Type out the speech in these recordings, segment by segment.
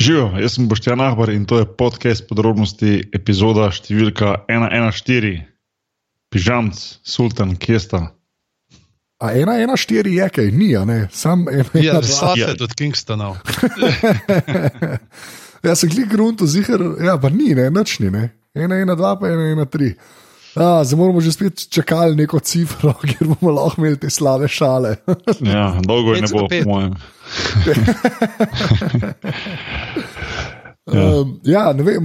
Živijo, jaz sem Boštjan Ahbar in to je podcast podrobnosti, epizoda številka 114, pižamc, sultan, kje sta. A 114 je kaj, ni, a ne, sam en. Ja, sosed od Kingstona. ja, se klik grunto zihar, ja, pa ni, ne, nočni, ne. 112 pa 113. Ja, zdaj moramo že spet čakati neko cifro, ker bomo lahko imeli te slave šale. ja, dolgo je ne bo, po mojem. Ja. um, ja, ne vem,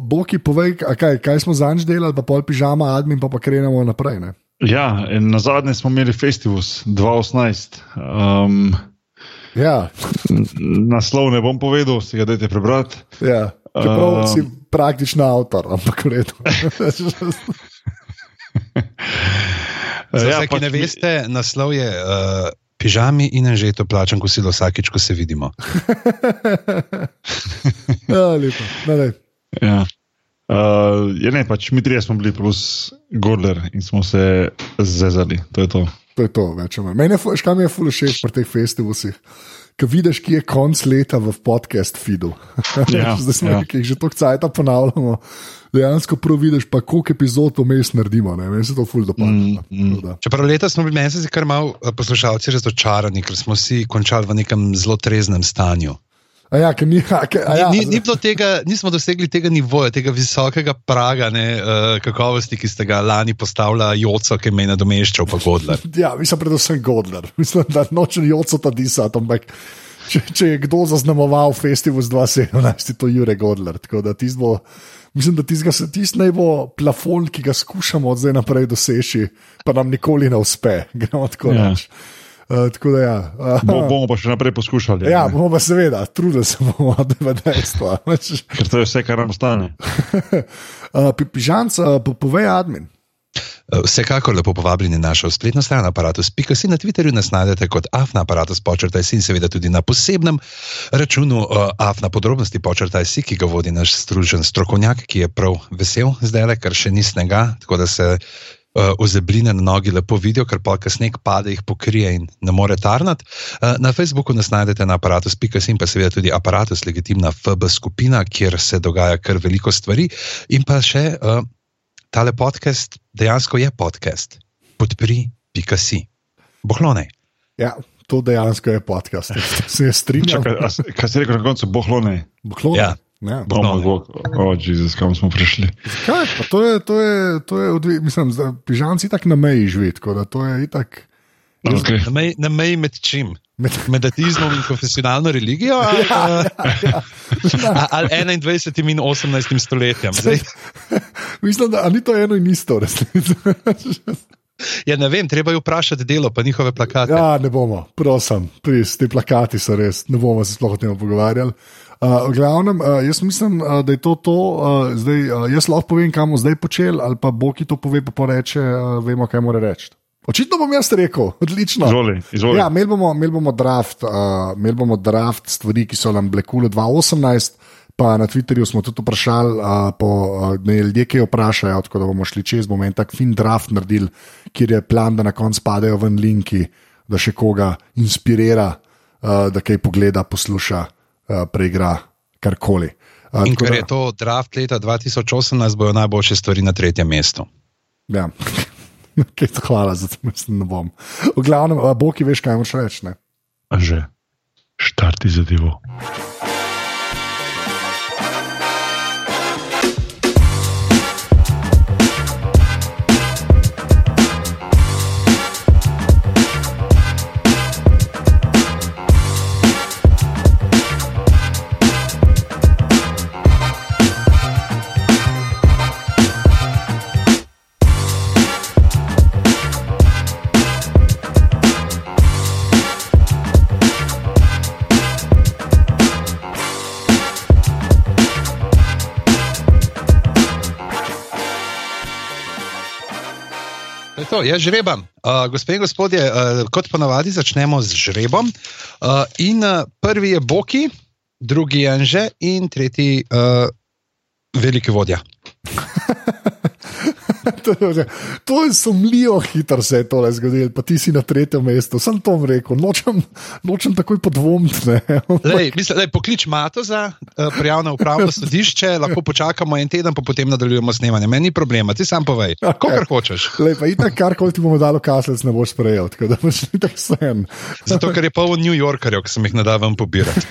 Boki, povej, kaj, kaj smo zanj delali, pa pol pižama, admin, pa, pa krenemo naprej. Ne? Ja, na zadnje smo imeli Festivus 2018. Um, ja. naslov ne bom povedal, si ga dajte prebrati. Ja. Čeprav Um, si praktični avtor, ampak v redu. Za Ja, vse, ki pač ne veste, naslov je uh, pižami in že to plačam kosilo vsakič, ko se vidimo. ja, lepo. Ne, ne. Ja. Uh, je ne, pač mi trije smo bili plus Gordler in smo se zezali. To je to. To je to, več ali manj. Meni je, mi je fully všeč pri teh festivalih. Ko vidiš, ki je konc leta v podcast feedu. Ja, Zdaj smo ja. jih že toliko cajt ponavljamo. Dejansko prav vidiš, pa koliko epizod vmes naredimo. Ne? Meni se to fully dopada. Mm, mm. Čeprav leta smo bili, meni se zdi kar malo eh, poslušalci razočarani, ker smo vsi končali v nekem zelo treznem stanju. Ja, ker ni, a, ke, a ja, Ni, ni bilo tega, nismo dosegli tega nivoja, tega visokega praga ne, uh, kakovosti, ki ste ga lani postavili, Joco, ki me je nadomeščal, pa Godler. Ja, mislim, predvsem Godler. Mislim, da nočem joco ta disati, ampak če, če je kdo zaznamoval festival z 2017, je to Jure Godler. Tako da tisto bo, mislim, da tisti naj bo plafon, ki ga skušamo od zdaj naprej doseči, pa nam nikoli ne uspe. Gremo tako Ja. reči. Uh, tako da ja. Uh, Bo, bomo pa še naprej poskušali. Ja, ne. bomo pa seveda, trudili se bomo, da je dejstvo. Ker to je vse, kar nam ostane. Uh, Pižanc, uh, po- povej admin. Eh, Vsekakor lepo povabljeni na našo spletno stran aparatus.si na Twitterju nas najdete kot afna aparatus počrtaj si in seveda tudi na posebnem računu uh, afna podrobnosti počrtaj si, ki ga vodi naš stružen strokovnjak, ki je prav vesel zdaj, ker še ni snega, tako da se ozebline na nogi lepo vidijo, ker pa, ko sneg pade, jih pokrije in ne more tarnati. Uh, na Facebooku nas najdete na aparatus.si in pa seveda tudi aparatus, legitimna FB skupina, kjer se dogaja kar veliko stvari in pa še. Uh, tale podcast dejansko je podcast. Podpri, pika si. Bohlonej. Ja, to dejansko je podcast. Se strinjam. Čakaj, kaj si rekel na koncu, bohlone? Bohlone. Ja. Ja. Moj bog, oh, Jezus, kam smo prišli. Kaj, pa to je, to je, to je odvi, mislim, da pižamci tako na meji živi, tako da to je itak. Okay. Na meji, na meji med čim? Med, Med ateizmom in konfesionalno religijo? Ali, ja, ja, a- ali 21. in 18. stoletjem? Zdaj, mislim, da ni to eno in isto, resnici. ja, ne vem, treba je vprašati delo, pa njihove plakate. ja, ne bomo, prosim, pris, te plakati so res, ne bomo se sploh o tem pogovarjali. Uh, glavnem, uh, jaz mislim, uh, da je to to. Uh, zdaj, uh, jaz lahko povem, kam bomo zdaj počeli, ali pa bo ki to pove, pa poreče, uh, vemo, kaj mora reči. Očitno bom jaz rekel, odlično. Izvoli, izvoli. Ja, imeli bomo, imeli bomo, draft, uh, imeli bomo draft stvari, ki so nam blekule 2018. Pa na Twitterju smo tudi vprašali, uh, po, uh, ne, ljudje, ki jo vprašajo, tako da bomo šli čez, bomo en tak fin draft naredili, kjer je plan, da na koncu padejo ven linki, da še koga inspirira, uh, da kaj pogleda, posluša, uh, preigra karkoli. Uh, In ker da- je to draft leta 2018, bojo najboljše stvari na tretjem mestu. Ja. Kaj to hvala za to, mislim, ne bom. V glavnem, a Boki, veš, kaj moš reči. ne? A že, štarti zadevo. Je to, jaz žrebam. Uh, gospe in gospodje, uh, kot ponavadi začnemo z žrebom. Uh, in uh, prvi je Boki, drugi je Anže in tretji uh, veliki vodja. to je sumljivo hitro se je tole zgodilo, pa ti si na tretjem mestu. Sem to rekel, nočem, nočem takoj podvomiti. Poklič Mato za uh, prijavno upravno sodišče, lahko počakamo en teden, pa potem nadaljujemo snemanje. Meni ni problema, ti sam povej, okay. kar hočeš. Lej, pa itak, kar koli ti bomo dali, kaslec ne boš sprejel, tako da boš itak sen. Zato, ker je polno New Yorkerjev, ki sem jih nadal pobirati.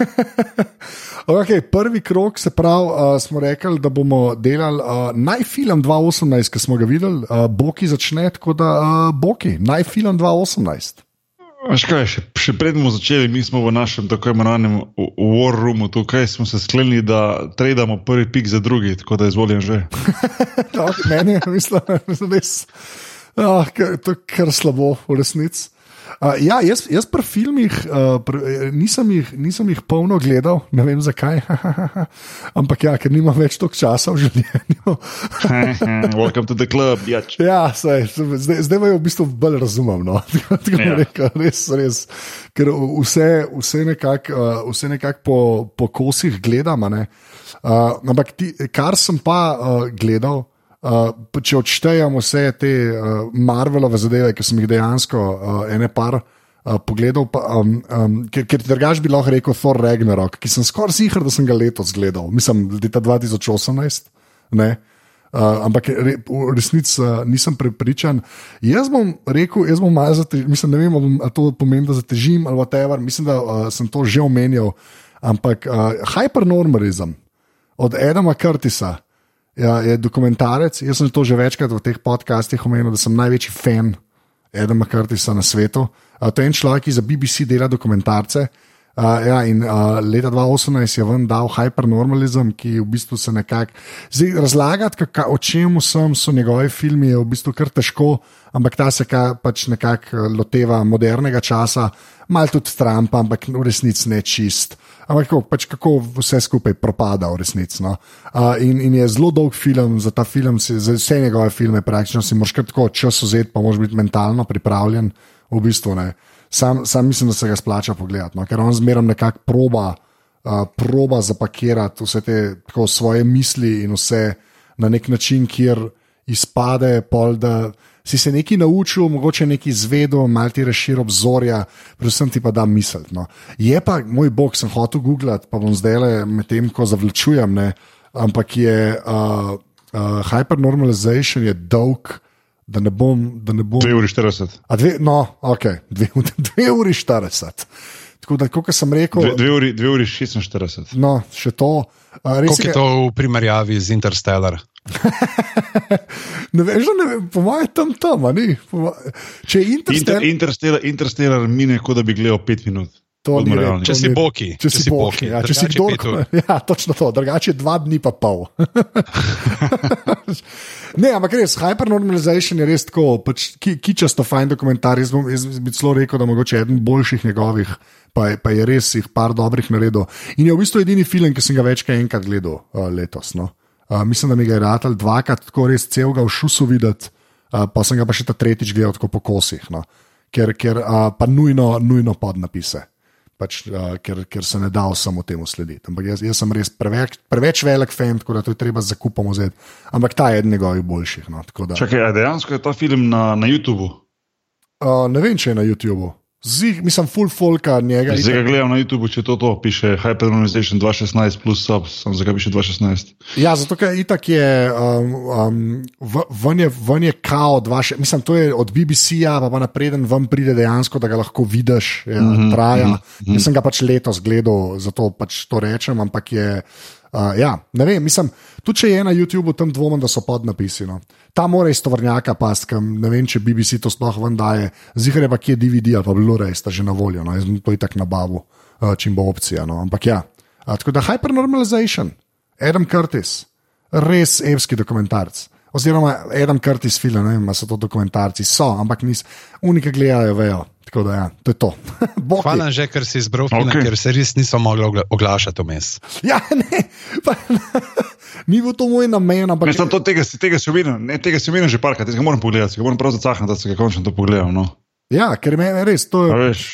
okay, prvi krok, se pravi, uh, smo rekli, da bomo delali uh, najfilm 2018, ki smo ga videli, uh, Boki začne tako, da uh, Boki, najfilm 2018. Škaj, še, še predmo začeli, mi smo v našem tako imenovanem war roomu, tukaj smo se sklenili, da tradamo prvi pik za drugi, tako da izvolim že. Meni je, mislim, da je to kar slabo v resnici. Uh, ja, jaz, jaz pri filmih uh, pr, nisem, jih, nisem jih polno gledal, ne vem zakaj. Ampak ja, ker nimam več toliko časa v življenju. Welcome to the club, jač. Ja, saj, zdaj, zdaj me v bistvu bolj razumem. No? ja. rekel, res, res. Ker vse, vse nekako uh, nekak po, po kosih gledam. Uh, ampak ti, kar sem pa uh, gledal. Uh, če odštejemo vse te uh, Marvelove zadeve, ki sem jih dejansko uh, ene par uh, pogledal, pa, um, um, ker, ker drugač bi lahko rekel Thor Ragnarok, ki sem skoraj ziger, da sem ga letos gledal, mislim, leta 2018. Ne? Uh, ampak re, v resnici uh, nisem prepričan. Jaz bom rekel, jaz bom malo zatežil, mislim, ne vem, ali to pomeni, da zatežim ali whatever, mislim, da uh, sem to že omenjal. Ampak uh, hypernormalizem od Edama Curtisa, ja, je dokumentarec. Jaz sem to že večkrat v teh podcastih omenil, da sem največji fan Edema Curtisa na svetu. To je en človek, ki za BBC dela dokumentarce. Uh, ja, in uh, leta 2018 je ven dal hypernormalizem, ki v bistvu se nekako. Razlagati, o čem sem, so njegovi filmi, je v bistvu kar težko, ampak ta se ka, pač nekako loteva modernega časa, malo tudi Trumpa, ampak v resnici ne čist. Ampak kako, pač kako vse skupaj propada v resnici. No? Uh, in, in je zelo dolg film, za ta film, si, za vse njegove filme, praktično si moraš tako čas vzeti, pa moraš biti mentalno pripravljen. V bistvu, sam, sam mislim, da se ga splača pogledati, no? ker on zmeraj nekako proba, uh, proba zapakirati vse te svoje misli in vse na nek način, kjer izpade pol. Da, si se nekaj naučil, mogoče nekaj izvedel, malo ti razširil obzorja, predvsem ti pa da misel. No. Je pa, moj bog, sem hotel googlati, pa bom zdaj le med tem, ko zavlačujem, ne, ampak je uh, uh, hypernormalization je dolg. Da ne bom. Da ne bom... 2 uri 40. Dve, no, ok, 2 uri 40. Tako da, kot sem rekel. 2 uri, uri 46. No, še to. Kako je to v primerjavi z Interstellar? ne veš, ne vem, po mojem, tam tam, ali če je Interstellar. Interstellar, Interstellar mine, kot da bi gledal pet minut. To ni realno. Če si boki. Če si boki. Ja, če si kdo. Ja, točno to, drugače dva dni pa pol. ne, ampak res, hypernormalization je res tako, pač, ki, kičasto fajn dokumentar. Jaz, jaz bi celo rekel, da mogoče eden boljših njegovih, pa je, pa je res jih par dobrih naredil. In je v bistvu edini film, ki sem ga večkrat enkrat gledal uh, letos. No? Uh, mislim, da mi ga je ratelj dvakrat tako res celega v šusu videti, uh, pa sem ga pa še ta tretjič gledal tako po kosih, no? ker, ker uh, pa nujno, nujno podnapise. Pač, uh, ker, ker se ne da samo temu slediti. Ampak jaz, jaz sem res preveč, preveč velik fan, tako da to je treba zakupom vzeti. Ampak ta je eden njegovih boljših. No, da... Čakaj, dejansko je ta film na, na YouTubu? Uh, ne vem, če je na YouTubu. Zih, mislim, full folka njega. Zdaj ga gledam na YouTubu, če to, to piše Hypernormalization 216 plus subs, sem zakaj piše 216. Ja, zato ker itak je, um, um, ven je, ven je kao, vaše, mislim, to je od BBC-ja, pa, pa napreden vam pride dejansko, da ga lahko vidiš, ja, mm -hmm, traja. Mm -hmm. Jaz sem ga pač letos gledal, zato pač to rečem, ampak je. Uh, ja, ne vem, mislim, tudi če je na YouTubu, tam dvomim, da so podnapisi. No. Ta mora iz tovrnjaka pasti, ne vem, če BBC to sploh ven daje. Zihre pa kje DVD ali pa Blu-ray sta že na voljo, no. jaz to je tako nabavo, uh, čim bo opcija. No. Ampak ja, uh, tako da hypernormalization, Adam Curtis, res evski dokumentarc. Oziroma, Adam Curtis, film, ne vem, ali so to dokumentarci, so, ampak niso, unike gledajo, vejo. Tako da, ja, to je to. Hvala, že, ker si izbral film, okay. ker se res nisem mogel oglašati vmes. Ja, ne, pa, ni bil to moj namen. Ampak... Mislim, to, tega, tega si umenil, tega si umenil že parkrat, tega moram pogledati, tega moram prav zacahati, da se ga končno to pogledam. No. Ja, ker meni res,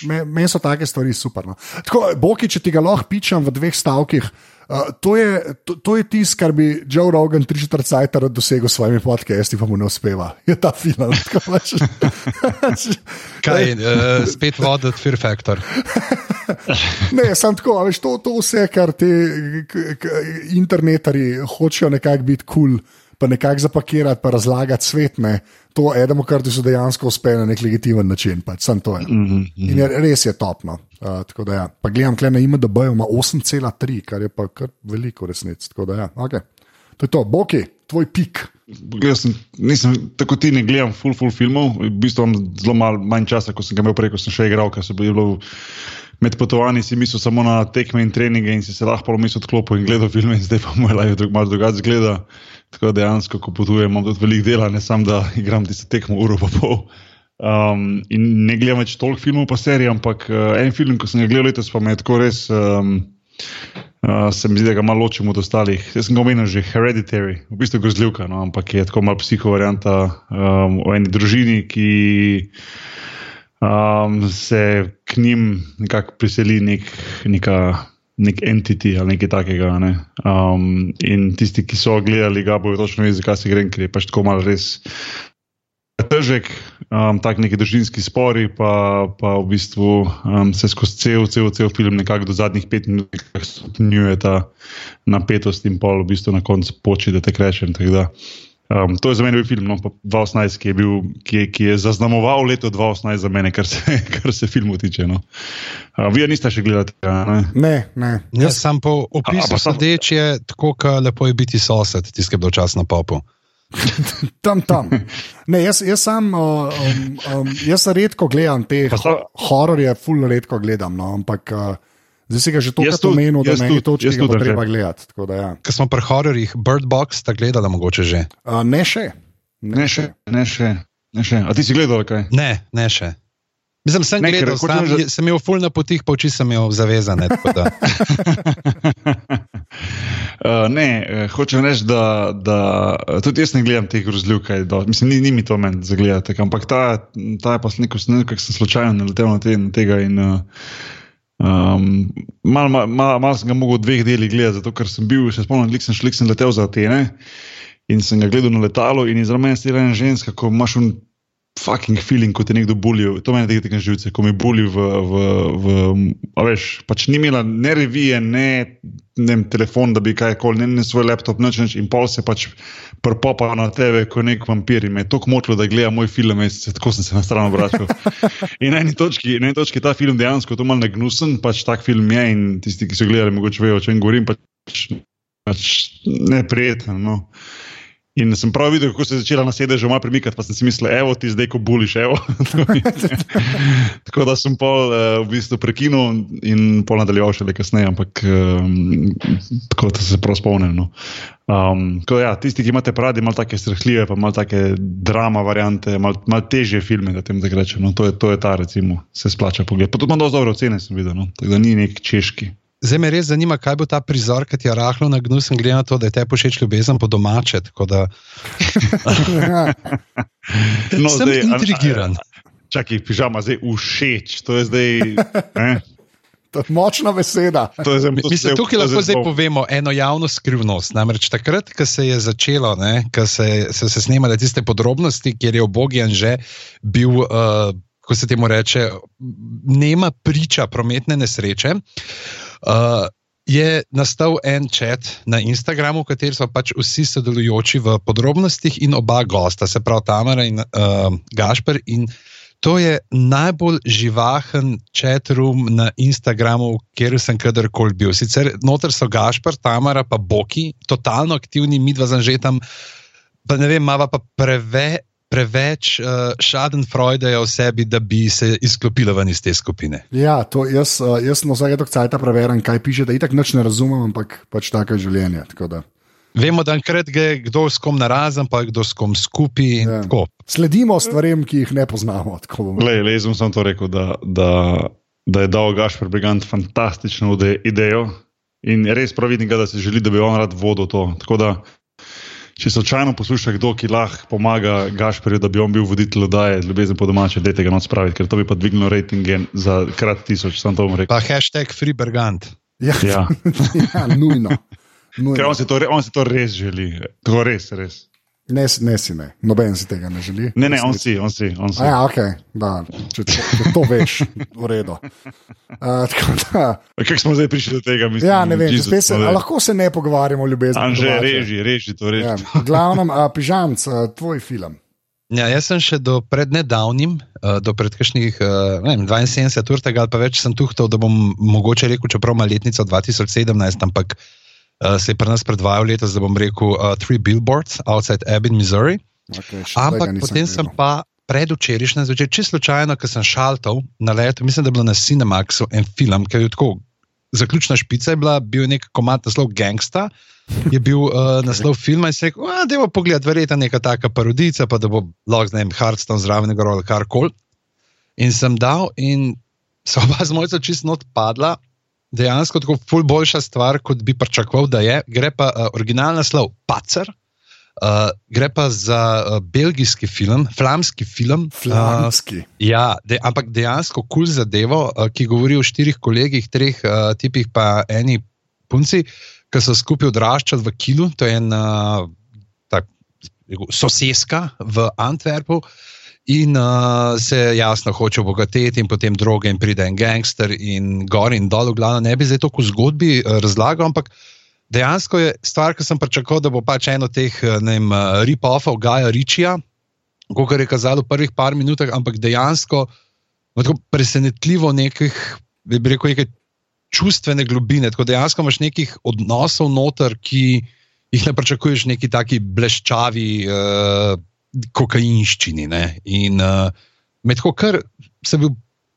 meni me so take stvari super. No. Tako, Boki, če ti ga lahko pičam v dveh stavkih. Uh, to je, to, to je tisto, kar bi Joe Rogan tri četrt cajt rad dosegel s svojimi podcasti, pa mu ne uspeva. Je ta film. Kaj, uh, spet voditi Fear Factor. ne, sem tako, veš, to, to vse, kar ti internetari hočejo nekako biti kul. Cool, Pa nekako zapakirati, pa razlagati svet, ne. To Edemo, kar ti so dejansko uspe na nek legitimen način. Pač, mm -hmm. In je, res je topno. Uh, ja. Pa gledam, kaj na IMDB ima 8,3, kar je pa kar veliko resnic. Ja. Okay. To je to, Boki, tvoj pik. Sem, nisem tako ti ne gledam full, full filmov, v bistvu imam zelo malo manj časa, ko sem ga imel prej, ko sem še igral, ker so bili med potovanji si mislil samo na tekme in treninge in si se lahko pomislil odklopil in gledal filme, in zdaj pa moj live drug, malo drugače zgleda. Tako da dejansko, ko potujem, imam tudi veliko dela, ne samo da igram tisto tekmo uro pa pol. Um, in ne gledam več toliko filmov pa serij, ampak uh, en film, ko sem ga gledal letos, pa me je tako res. Um, Uh, se mi zdi, da ga malo ločimo od ostalih. Jaz sem ga omenil že Hereditary, v bistvu grozljivka, no, ampak je tako malo psiho varianta um, o eni družini, ki um, se k njim nekako priseli nek, neka, nek entity ali nekaj takega. Ne? Um, in tisti, ki so gledali, ga bodo točno vedeli, zakaj se gre, ker je pač tako malo res. Težek, um, tako neki družinski spori, pa, pa v bistvu um, se skozi cel, cel, cel film, nekako do zadnjih pet minut, stopnjuje ta napetost in pol, v bistvu na koncu poči, da te krečem. Um, to je za mene bil film, no, 2018, ki je, bil, ki, je, ki je zaznamoval leto 2018 za mene, kar se, kar se filmu tiče. No. Uh, vi niste še gledali tega? Ne, ne. ne. Jaz sem po opisu sodeč, je tako, da lepo je biti sosed, tisti, ki je bil čas na popu. tam, tam. Ne, jaz, jaz, sam, um, um, jaz redko gledam te hororje, fulno redko gledam, no, ampak. Uh, Zdaj si ga že toliko pomenil, da ne točki ga treba gledati. Ja. Ko smo pri hororjih, Bird Box, sta gledala mogoče že? Uh, ne še. Ne še, ne še. Ne še. A ti si gledal kaj? Ne, ne še. Mislim, sem ne, gledal, sam, že... sem imel ful na potih, pa oči sem imel zavezane. uh, ne, eh, hočem reči, da, da tudi jaz ne gledam teh grozljiv, kaj do. Mislim, ni, ni mi to meni za gledati, ampak ta, ta je pa nekaj sem slučajno naletel na, te, na tega in uh, Um, Malo mal, mal, mal sem ga mogel v dveh delih gledati, zato ker sem bil, še spomnim, da sem šel, sem letel za Atene in sem ga gledal na letalo in iz ramena stila ena ženska, ko imaš un fucking feeling, kot je nekdo bulil. To meni tega tega živce, ko mi bulil v, v, v, a veš, pač ni imela ne revije, ne, ne telefon, da bi kaj koli, ne, ne svoj laptop, nič in pol se pač prpopa na tebe, kot nek vampir in me je tako motilo, da gleda moj film, se, tako sem se na stran obračal. In na eni točki, na eni točki ta film dejansko to malo negnusen, pač tak film je in tisti, ki so gledali, mogoče vejo, o čem govorim, pač, pač neprijeten. No. In sem prav videl, kako se je začela na sedežu malo premikati, pa sem si mislil, evo ti zdaj, ko buliš, evo. tako da sem pol uh, v bistvu prekinil in pol nadaljeval še le kasneje, ampak um, tako da se prav spomnim. No. Um, ja, tisti, ki imate radi malo take strahljive, pa malo take drama variante, malo mal težje filme, da tem da rečem, no, to, to je ta, recimo, se splača pogled. Pa tudi imam dosto dobre ocene, sem videl, no, tako da ni nek češki. Zdaj me res zanima, kaj bo ta prizor, ki ti je rahlo na gnu, glede na to, da je te pošeč ljubezen po domače. Da... no, Sem zdaj, intrigiran. Čakaj, pižama, zdaj všeč. To je zdaj. Eh? To je močna beseda. Mislim, tukaj lahko zdaj povemo eno javno skrivnost. Namreč takrat, ko se je začelo, ko se so se snemale tiste podrobnosti, kjer je obogijan že bil. Uh, Ko se temu reče, nema priča prometne nesreče. Uh, Uh, je nastal en čat na Instagramu, v katerem so pač vsi sodelujoči v podrobnostih in oba gosta, se pravi Tamara in uh, Gašpr. In to je najbolj živahen chat room na Instagramu, kjer sem kadarkoli bil. Sicer noter so Gašpr, Tamara, pa Boki, totalno aktivni, mi dva zanžetam. Pa ne vem, ima pa preve, preveč uh, šadenfreude v sebi, da bi se izklopila ven iz te skupine. Ja, to jaz, uh, jaz na vsake tok cajt preverjam, kaj piše, da itak nič ne razumem, ampak pač tako je življenje. Vemo, da enkrat gre kdo s kom narazen, pa kdo s kom skupaj. Ja. Sledimo stvarem, ki jih ne poznamo. Jaz sem to rekel, da, da, da je dal Gašpor Brigant fantastično idejo in res pravi, da si želi, da bi on rad vodil to. Tako da če slučajno posluša kdo, ki lahko pomaga Gašporju, da bi on bil voditelj oddaje, ljubezen po domače, dajte ga noč spraviti, ker to bi pa dvignilo rejtinge za krat tisoč, sem to rekel. Pa hashtag FreeBergant. Ja, Ja. ja nujno. Ker nujno. on si, to, on si to res želi. To res, res. Ne, ne si ne, noben si tega ne želi. Ne, ne, on si, on si. On si. A ja, okay, da, če, to, če to veš, v redu. Uh, tako da, Kako smo zdaj prišli do tega? Mislim, ja, ne vem, če Jesus, se, lahko se ne pogovarjamo o ljubezni. Anže, reži, reži to, reži. Ja, glavnem, uh, pižamc, uh, tvoj film. Ja, jaz sem še do pred nedavnim, uh, do pred kakšnih uh, ne vem, 72 ur tega ali pa več, sem tuhtal, da bom mogoče rekel, čeprav ima letnico 2017, ampak uh, se je pri nas predvajal letos, da bom rekel uh, Three Billboards outside Ebbing, Missouri. Okay, Ampak potem sem pa predvčerajšnjem zvečer, čisto slučajno, ko sem šaltal na letu, mislim, da je bilo na Cinemaxu en film, ki je tako. Zaključna špica je bila, bil je nek komat naslov Gangsta, je bil uh, naslov filma in se rekel, da je pogled, verjetno neka taka parodica, pa da bo lahko, ne vem, Hardstone zraven gor ali kar koli. In sem dal, in so oba z mojco čisto not padla, dejansko tako ful boljša stvar, kot bi pričakoval, da je. Gre pa uh, originalni naslov Pacer. Uh, gre pa za uh, belgijski film, flamski film. Flamski. Uh, ja, de, ampak dejansko kul cool zadevo, uh, ki govori o štirih kolegih, treh uh, tipih, pa eni punci, ki so skupaj odraščali v Kilu, to je ena tak, rekel, soseska v Antwerpu. In uh, se jasno hoče obogatiti, in potem droge, in pride en gangster, in gor in dol, glavno ne bi zdaj to v zgodbi uh, razlagal, ampak dejansko je stvar, ki sem pričakoval, da bo pač eno teh eh, eh, rip-offov Gaja Ričija, kot je kazalo v prvih par minutah, ampak dejansko presenetljivo nekih, bi rekel, nekaj čustvene globine. Tako dejansko imaš nekih odnosov noter, ki jih ne pričakuješ neki taki bleščavi uh, kokainščini. Ne? In uh, med tako kar sem bil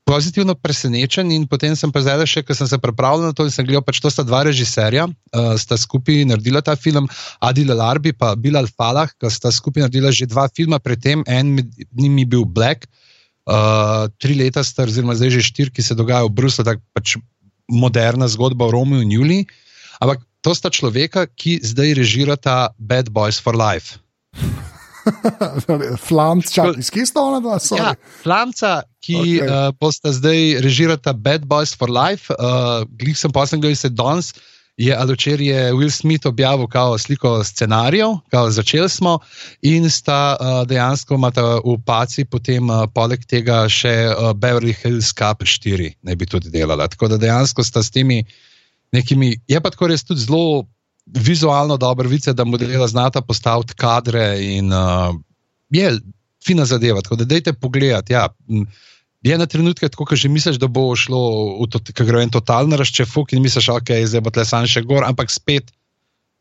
pozitivno presenečen, in potem sem pa zdaj še, ker sem se pripravljal na to in sem gledal, pač to sta dva režiserja, uh, sta skupaj naredila ta film, Adil Larbi in Bilal Falah, ki sta skupaj naredila že dva filma, predtem en med njimi bil Black, uh, tri leta star, oziroma zdaj že štiri, ki se dogajajo v Bruslu, tako pač moderna zgodba o Romeu in Juliji. Ampak to sta človeka, ki zdaj režirata Bad Boys for Life. Flamc, čakaj, iz kje sta ona dva? Sorry. Ja, Flamca, ki okay. uh, bosta zdaj režirata Bad Boys for Life. Uh, Glej sem poslen, gledal se danes. Je ali včeraj je Will Smith objavil kao sliko scenarijev, kao začeli smo, in sta uh, dejansko imata v paci, potem uh, poleg tega še uh, Beverly Hills Cup 4, ne bi tudi delala. Tako da dejansko sta s temi nekimi, je pa tako res tudi zelo vizualno dobro, vice, da modela znata postaviti kadre in uh, je fina zadeva. Tako da dajte pogledati. Ja. Je na trenutke tako, da že misliš, da bo šlo v to, kako gre en totalno razčefuk in misliš, okay, zdaj bo tle sam še gor, ampak spet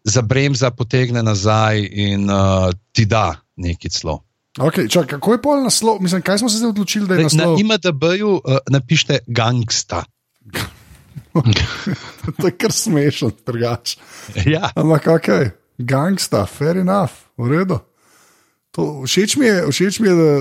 za bremza potegne nazaj in uh, ti da neki clo. Okay, čak, kako je pol naslov? Mislim, kaj smo se zdaj odločili, da je Na naslov? IMDB-ju uh, napišite gangsta. to je kar smešen, drugač. Ja. Ampak ok, gangsta, fair enough, v redu. To, všeč mi je, všeč mi je da,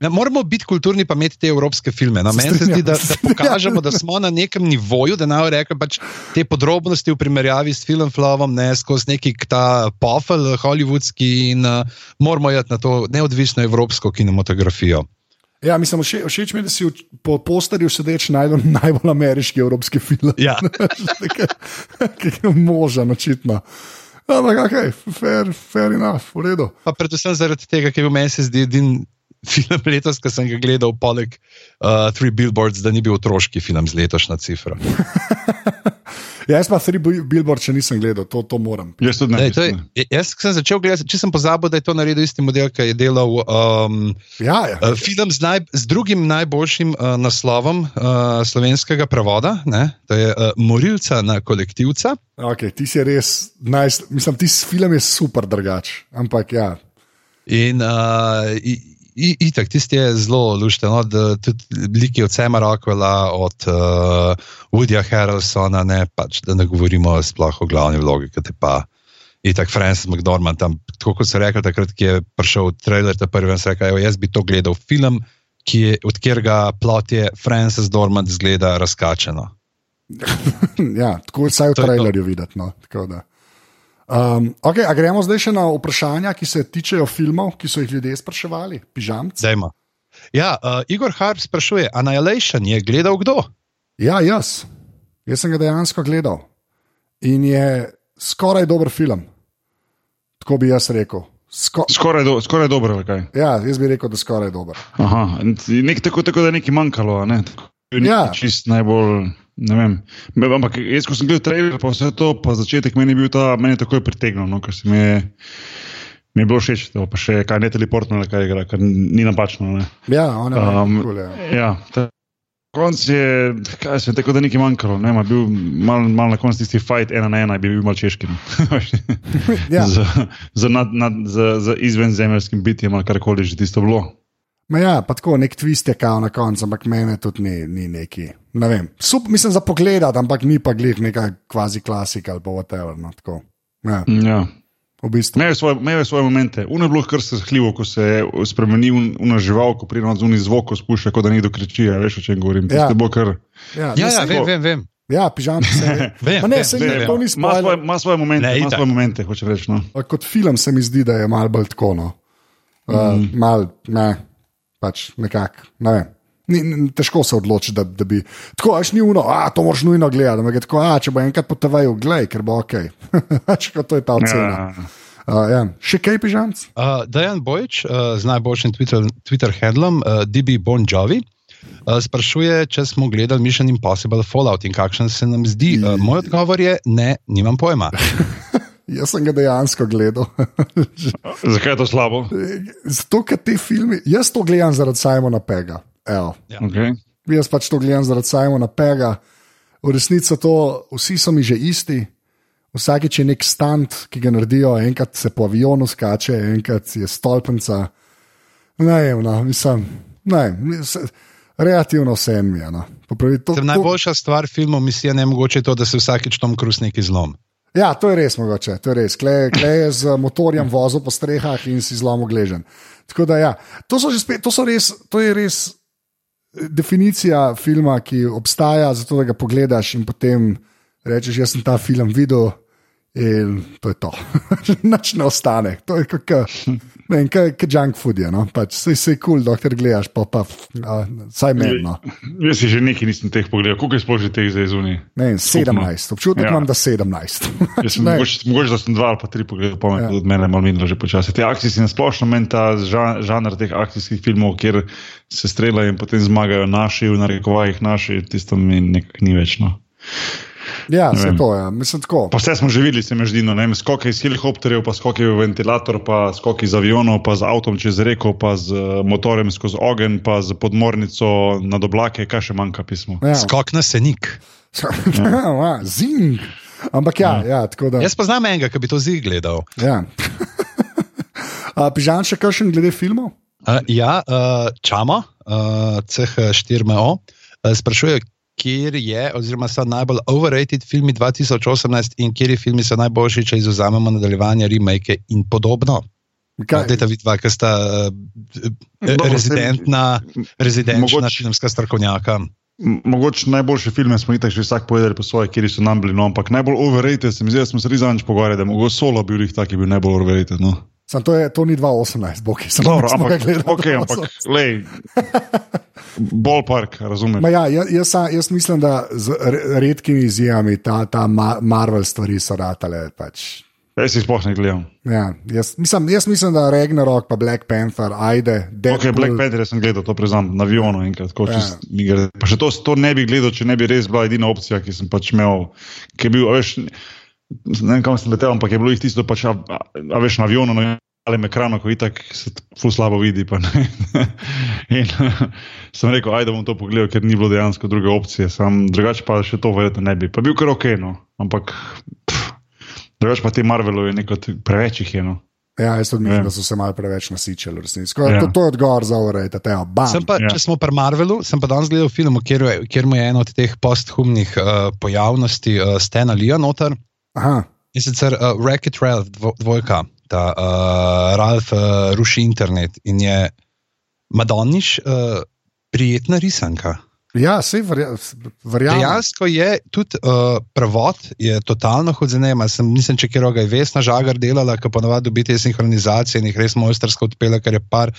Ne, moramo biti kulturni, pa imeti te evropske filme. No, Se meni se zdi, da, da pokažemo, da smo na nekem nivoju, da naj rečem pač te podrobnosti v primerjavi s filmom Flovom, ne skozi neki ta pofel hollywoodski in uh, moramo jeti na to neodvisno evropsko kinematografijo. Ja, mislim, vše, všeč mi je, da si v- po posterju sedeč najdel najbolj ameriški evropski film. Ja. Ki je možen, očitno. Ampak, ok, fair, fair enough, v redu. Pa predvsem zaradi tega, ker je meni se zdi edin film letos, ki sem ga gledal, poleg uh, Three Billboards, da ni bil otroški film z letošnja cifra. Ja, jaz pa Three Bill- Billboard še nisem gledal, to, to moram. Jaz tudi ne. Dej, to je, jaz sem začel gledati, če sem pozabil, da je to naredil isti model, ki je delal um, Ja, ja. Uh, film z, naj, z drugim najboljšim uh, naslovom uh, slovenskega prevoda, ne? to je uh, Morilca na kolektivca. Okay, ti si res, nice, mislim, ti film je super drugač. Ampak ja, In uh, itak, tisti je zelo lušten, od uh, tudi liki od Sema Rockwella, od uh, Woodyja Harrelsona, ne pač, da ne govorimo sploh o glavni vlogi, ki te pa. Itak Francis McDormand, tam, tako kot se rekel, takrat, ki je prišel trailer, ta prvi, sem rekel, "Evo, jaz bi to gledal film, ki je, od katerega plot je Francis Dormand zgleda razkačeno. ja tako vsaj v trailerju videti. No, tako da. Um, okay, a gremo zdaj še na vprašanja, ki se tičejo filmov, ki so jih ljudje spraševali, pižamci. Dajmo. Ja, uh, Igor Harp sprašuje, Annihilation je gledal kdo? Ja, jaz. Jaz sem ga dejansko gledal in je skoraj dober film. Tako bi jaz rekel. Sko Skoraj, do, skoraj dobro, kaj. ja, jaz bi rekel, da skoraj dober. Aha, nek, tako, tako da je nekaj manjkalo. a Ne? Tako, Ja. Čist najbolj. Ne vem. Ampak jaz, ko sem gledal trailer, pa vse to, pa začetek meni je bil ta, meni je takoj pritegnil, no, ker se mi je, mi je bilo všeč, to, pa še kaj ne teleportno, kaj igra, kar ni napačno. Ne. Ja, on je Um, cool, ja. Ja, ta- konc je, kaj se je tako, da nekaj manjkalo. Ne, ma bil mal, mal na koncu tisti fight ena na ena, bi bil mal češki. no. Ja. z, z, nad, nad, z, z izvenzemeljskim bitjem ali karkoli že tisto bilo. Ma ja, pa tako nek twist je kao na koncu, ampak meni tudi ni, ni neki. Ne vem, Sup, mislim za pogled, ampak ni pa glih neka kvazi klasika ali pa whatever. No, tako. ja, Ja. v bistvu. Imel je svoje, imel je svoje momente. Uno je bilo kar se zhljivo, ko se je spremenil uno žival, ko pride zunaj zvok, ko spušča, kot da nekdo kriči. a Veš, o čem govorim? Ja. Ja. Bo kar, Ja, Ja, ja, vem, vem. vem. ja pižam se. Vem, Ma ne, vem, se vem, vem. ima, svoje, ima svoje momente, Ne, ima svoje momente, hoče reči. No. Pa Kot film se mi zdi, da je malo bolj tako. No. Uh, mm. Mal, ne, pač nekako. Ne vem. Ni, ni, težko se odloči, da, da bi. Tako, až ni uno, a to moraš nujno gledati. ampak Tako, a, če bo enkrat po TV-ju, gledaj, ker bo ok. Pač, ko to je ta ocena. Uh, ja. Še kaj pižamc? Uh, Dajan Bojič uh, z najboljšim Twitter, Twitter handlom uh, DB Bon Jovi. Uh, sprašuje, če smo gledali Mission Impossible Fallout in kakšen se nam zdi. Uh, moj odgovor je: ne, nimam pojma. Jaz sem ga dejansko gledal. Zakaj je to slabo? Zato, ker te filme, jaz to gledam zaradi Simona Pega. Evo. Ja. Okay. Jaz pač to gledam zaradi Simona Pega. V resnici to, vsi so mi že isti. Vsakeč je nek stand, ki ga naredijo, enkrat se po avionu skače, enkrat je stolpnica. Ne, vem, no, mislim, ne, se- relativno vse mi je. No. Popravi, to, to, najboljša stvar filmov misija ne mogoče je to, da se vsakeč Tom Cruise neki zlom. Ja, to je res mogoče, to je res. Klej kle je z motorjem vozil po strehah in si zlomil gležen. Tako da, ja, to, so spet, to, so res, to je res eh, definicija filma, ki obstaja, zato da ga pogledaš in potem rečeš, jaz sem ta film videl. In to je to. Noč ne ostane. To je kot kot junk food. Je, no? pač, sej se je kul, cool, dokler gledaš, pa pa a, saj menno. Jaz si že nekaj nisem teh pogledal, koliko je sploh že teh zdaj zunaj. Ne, vem, 17, občutek Ja. imam, da 17. Jaz sem Ne. mogoče, mogoče, da sem dva ali pa tri pogledal, pa me Ja. od mene malo minilo že počasi. Te akcije si nasplošno meni ta žan, žanr teh akcijskih filmov, kjer se streljajo in potem zmagajo naši, v narekovajih naši, tisto mi nekako ni več. Ja, se vem. to je. Mislim tako. Pa vse smo že videli, se mi zdi, no, skoke iz helikopterjev, pa skoke v ventilator, pa skoke iz avionov, pa z avtom čez reko, pa z eh, motorjem skozi ogenj, pa z podmornico nad oblake, kaj še manjka pismo. Ja. Skok na senik. Ja. Zing. Ampak ja, ja tako da. Jaz poznam enega, ki bi to zig gledal. Ja. A, Pižan še kakšen glede filmov? Uh, ja, uh, Čamo, uh, CH4MO, uh, sprašuje, kje je, oziroma so najbolj overrated filmi 2018 in kje filmi so najboljši, če izuzamemo nadaljevanje, remake in podobno. Kaj, Dajte vidva, ki sta uh, Dobro, rezidentna, rezidenčna mogoče- filmska strokovnjaka. Mogoče najboljše filme smo itak že vsak povedali po svoje, kjer so nam bili, no, ampak najbolj overrated, se mi zdi, da smo se res zadnjič pogovarjali, da je mogoče solo bil jih tak, ki je bil najbolj overrated. No. Sam to, je, to ni 2018, bo ki sem Dobro, smo ga ampak, gledali okay, 2018. ampak lej, ballpark, razumem. Ma Ja, jaz, jaz, jaz mislim, da z re- redkimi izjemami ta, ta Ma- Marvel stvari so ratale. Pač. Jaz si sploh ne gledam. Ja, jaz, mislim, jaz mislim, da Ragnarok, pa Black Panther, ajde, Deadpool. Black Panther sem gledal, to priznam, na avionu enkrat. tako Ja. čist. Pa še to, to ne bi gledal, če ne bi res bila edina opcija, ki sem pač imel, ki je bil, veš, ne vem kam sem letel, ampak je bilo jih tisto pač, a, a, a veš, na avionu, na malem ekranu, ko itak se ful slabo vidi. Pa, ne. In sem rekel, ajde bom to pogledal, ker ni bilo dejansko druge opcije, sam drugače pa še to verjetno ne bi. Pa bil kar ok, no, ampak drugače pa ti Marvelu je neko preveč jih je. No. Ja, jaz tudi mislim, Ja. da so se malo preveč nasičili. Tako da Ja. To, to je odgovor za urejte. Sem pa, Ja. če smo pri Marvelu, sem pa danes gledal film, kjer, je- kjer mu je eno od teh posthumnih uh, pojavnosti uh, Stena Lija noter. Aha, In sicer uh, Wreck-It Ralph, dvo, dvojka, ta uh, Ralph uh, ruši internet in je Madoniš uh, prijetna risanka. Ja, sej verja, verjamem. Dejansko je tudi uh, prevod, je totalno hodzenema. Sem, nisem če kjer ga je Vesna Žagar delala, ki ponovadi dobi te sinhronizacije in jih res mojstersko odpela, ker je par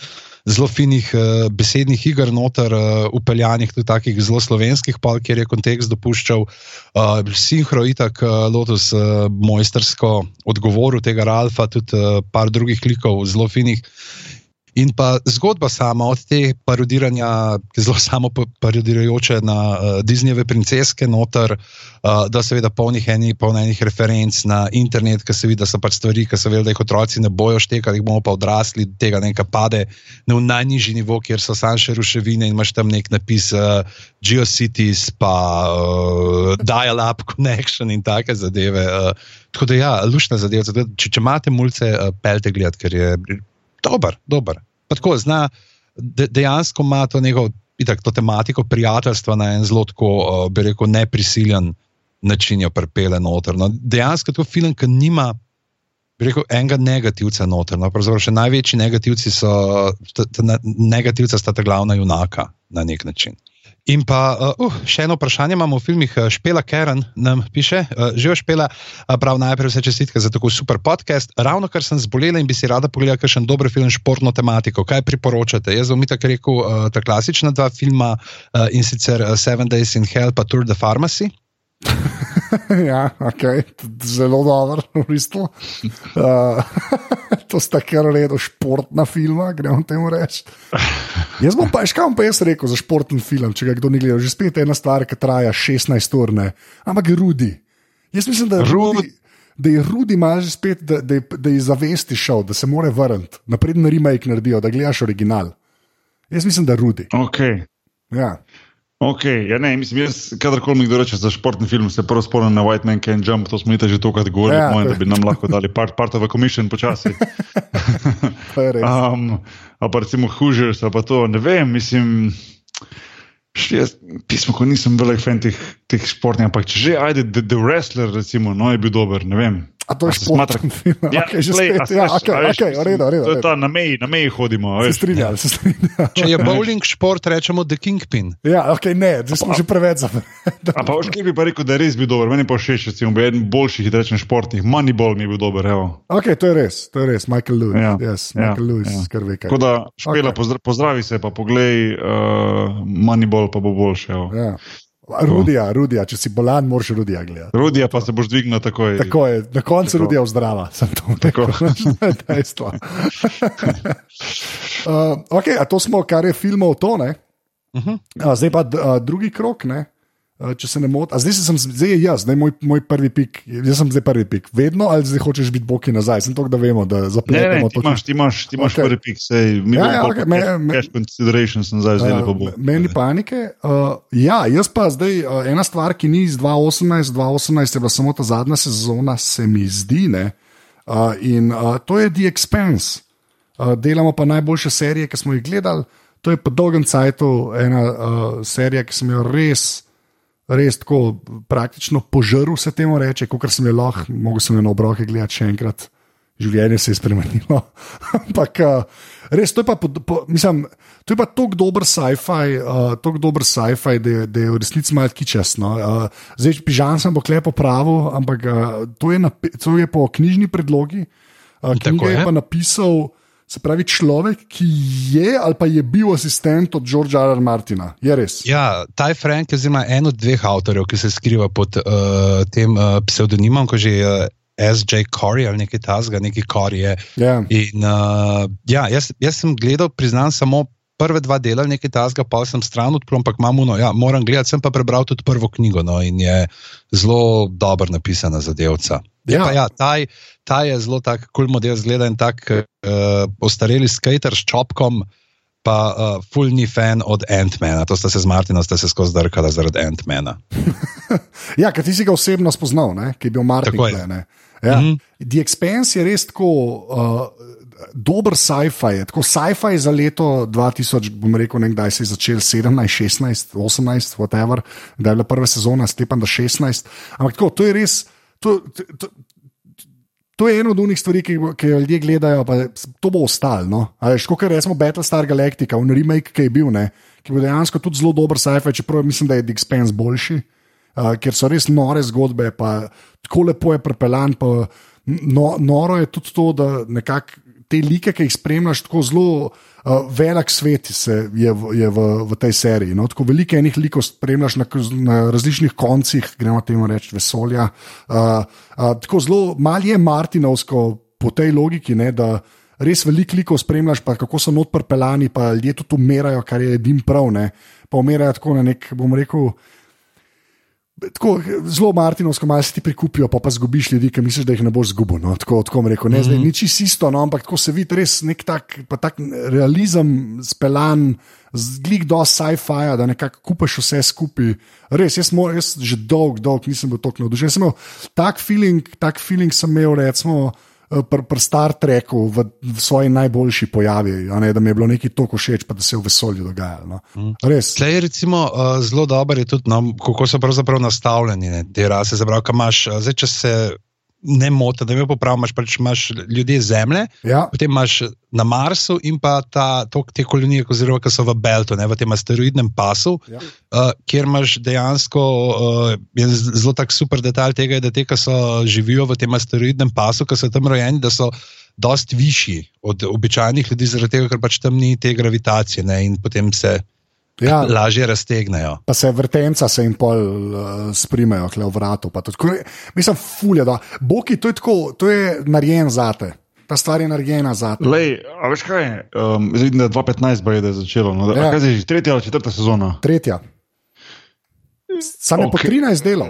zelo finih uh, besednih iger noter, uh, upeljanih tudi takih zelo slovenskih, pol, kjer je kontekst dopuščal. Uh, sinhro itak uh, Lotus uh, mojstersko odgovoril tega Ralfa, tudi uh, par drugih klikov zelo finih. In pa zgodba sama od te parodiranja, ki je zelo samo parodirajoče na uh, Disneyjeve princeske, noter, uh, da seveda polnih enih, polnih referenc na internet, ki se vidi, da so pač stvari, ki so vedeli, da jih otroci ne bojo štekali, jih bomo pa odrasli, tega nekaj pade na najnižji nivo, kjer so samo še ruševine in imaš tam nek napis uh, GeoCities, pa uh, Dial-up Connection in take zadeve. Uh, tako da ja, lušna zadeva. Če, če imate mulce, uh, pelte gledati, ker je. Dober, dober tako zna, de, dejansko ima to neko itak, to tematiko prijateljstva na en zelo, tako, uh, bi rekel, neprisiljen način, jo prepele noter. No, dejansko to film, ki nima. Rekel, enega negativca noter. No, še največji negativci so, ta, ta, negativca sta ta glavna junaka na nek način. In pa uh, uh, še eno vprašanje imamo v filmih. Uh, Špela Karen nam piše, uh, že ošpela, uh, prav najprej vse čestitke za tako super podcast. Ravno kar sem zbolela in bi si rada pogledala kakšen dober film športno tematiko. Kaj priporočate? Jaz bom tako rekel, uh, ta klasična dva filma uh, in sicer uh, Seven Days in Hell pa Tour de Pharmacy. ja, okay. zelo dobro, v bistvu. Uh, to sta kar redo športna filma, gremo temu reči. Jaz bom pa, škam pa jaz rekel za športni film, če ga kdo ni gledal. Že spet ena stvar, ki traja 16 ur, ne. ampak je Rudi. Jaz mislim, da je Rudi. Da je Rudi malo že spet, da, da, da je zavesti šel, da se more vrniti, napredno na remake naredijo, da gledaš original. Jaz mislim, da je Rudi. Okay. Ja. Ok, ja ne, mislim, jaz, kadarkoli mi kdo reče za športni film, se prvo spomnim na White Man Can Jump, to smo mi že tokrat govorili, ja, moj, da bi nam lahko dali part, part of a commission počasi. um, a pa recimo Hoosiers, pa to, ne vem, mislim. Jaz, pismo, ko nisem velik fan teh, teh športnih, ampak če že ajde, The, the Wrestler, recimo, no, je bil dober, ne vem. A to je športni film. Ja, okay, že spet, ja, okay, okay, redo, redo, to je ta, na meji, na meji hodimo. Se strinjam, se strinjam. Če je bowling šport, rečemo The Kingpin. Ja, ok, ne, zdaj smo že preveč za. A pa še bi pa rekel, da je res bil dober, meni pa všeč, recimo, bi eden boljših, da rečem, športnih, Moneyball mi je bil dober, evo. Ok, to je res, to je res, Michael Lewis. Ja, yes, ja, Michael Lewis, ja. kar ve kaj. Tako da, špela, okay. pozdra, pozdravi se, pa poglej, uh, Moneyball pa bo boljše, evo. Ja. Rudija, rudija, če si bolan, moraš rudija gledati. Rudija pa se boš dvignil takoj. Tako je, na koncu tako. rudija vzdrava, sem to rekel. Dejstvo. uh, okay, to smo, kar je filmov, to ne. Uh -huh. uh, zdaj pa uh, drugi krok, ne. Eh, če se ne motim. Zdaj sem zdaj jaz, zdaj moj, moj prvi pik. Jaz sem zdaj prvi pik. Vedno ali zdaj hočeš biti boki nazaj? Sem to, da vemo, da zapletemo to. Ti imaš, ti imaš okay. prvi pik, sej mi ja, ja, okay, me, me, cash consideration sem zdaj zdaj lepo bolj. Meni panike. Uh, ja, jaz pa zdaj uh, ena stvar, ki ni iz 2018, 2018 je bila samo ta zadnja sezona, se mi zdi. Ne? Uh, in uh, to je The Expense. Uh, delamo pa najboljše serije, ki smo jih gledali. To je po dolgem cajtu ena uh, serija, ki sem jo res res tako praktično požrl, se temu reče, kot sem je lahko, mogel sem na obroke gledati še enkrat. Življenje se je spremenilo. Ampak res, to je pa, po, mislim, to je pa tako dober sci-fi, uh, tako dober sci-fi, da, da je v resnici malo kičasno. Uh, zdaj, pižam sem bo klepo pravo, ampak uh, to, je napi, to je po knjižni predlogi. Uh, knjiga je. je pa napisal. Se pravi, človek, ki je ali pa je bil asistent od Georgea R. R. Martina. Je res. Ja, Taj Frank je en od dveh avtorjev, ki se skriva pod uh, tem uh, psevdonimom, ko že je. Uh, S.J. Corey ali nekaj tasga, nekaj Corey. Yeah. In, uh, ja, jaz, jaz sem gledal, priznam, samo prve dva dela, nekaj tasga, pa sem stran odprl, ampak imamo, no, ja, moram gledati, sem pa prebral tudi prvo knjigo no, in je zelo dobro napisana zadevca. Ja, pa, ja, taj, ta je zelo tak, kul cool model, zgleda in tak uh, ostareli skater s čopkom, pa uh, full ni fan od Ant-Mana. To ste se z Martinom, ste se skozi drkali zaradi Ant-Mana. ja, ker ti si ga osebno spoznal, ne? ki je bil Martin. Ja. Mm -hmm. The Expense je res tako. Uh, Dober sci-fi je, tako sci-fi za leto 2000, bom rekel, nekdaj se je začel 17, 16, 18, whatever, da je bila prva sezona, sklepam, da 16. Ampak tako, to je res, to, to, To je eno od unih stvari, ki, ki jo ljudje gledajo, pa to bo ostalo. No? Kot rečemo, Battlestar Galactica, un remake, ki je bil, ne? ki bo dejansko tudi zelo dober sci-fi, čeprav mislim, da je Dick Spence boljši, uh, ker so res nore zgodbe, pa tako lepo je prepeljan. No, noro je tudi to, da nekako te like, ki jih spremljaš, tako zelo uh, velik svet je, v, je v, v tej seriji. No? Tako velike enih likov spremljaš na, na različnih koncih, gremo temu reči, vesolja. Uh, uh, tako zelo malo je Martinovsko po tej logiki, ne, da res veliko likov spremljaš, pa kako so not prepelani, pa ljudje tudi umirajo, kar je edin prav. Ne? Pa umirajo tako na nek, bom rekel. Tako, zelo Martinovsko, malo si ti prikupijo, pa pa zgubiš ljudi, ki misliš, da jih ne boš zgubil. No? Tako, tako rekel, ne, mm -hmm. zdaj, nič isto, no? ampak tako se vidi res nek tak, tak realizem, speljan, zglik do sci-fi, da nekako kupaš vse skupaj. Res, jaz, mo, jaz že dolg, dolg nisem bil tako navdušen. Tak feeling, tak feeling sem imel, recimo. Eh, pri pr Star Treku v, v svoji najboljši pojavi, ne, da mi je bilo nekaj tako všeč, pa da se je v vesolju dogajalo. No. Mm. Je recimo, uh, zelo dobro tudi, no, kako so pravzaprav nastavljeni ne, te rase. Zabrav, imaš, uh, zdaj, če se ne moti, da me popraviš, imaš, pač imaš ljudi Zemlje, ja. potem imaš na Marsu in pa ta, to, te kolonije, oziroma ki so v Beltu, ne, v tem asteroidnem pasu, ja. uh, kjer imaš dejansko uh, zelo tak super detalj tega, da te, ki so živijo v tem asteroidnem pasu, ki so tam rojeni, da so. Dost višji od običajnih ljudi, zaradi tega, ker pač tam ni te gravitacije, ne, in potem se ja, lažje raztegnejo. Pa se vrtenca se jim pol uh, sprimejo, kle v vratu. Mislim, fulje, da boki, to je tako, to je narejen zate. Ta stvar je narejena za te. A veš kaj? Um, vidim, da je 2015 bo je začelo. No, da, ja. Kaj je že tretja ali četrta sezona? Tretja. Sam je okay. po 13 delov.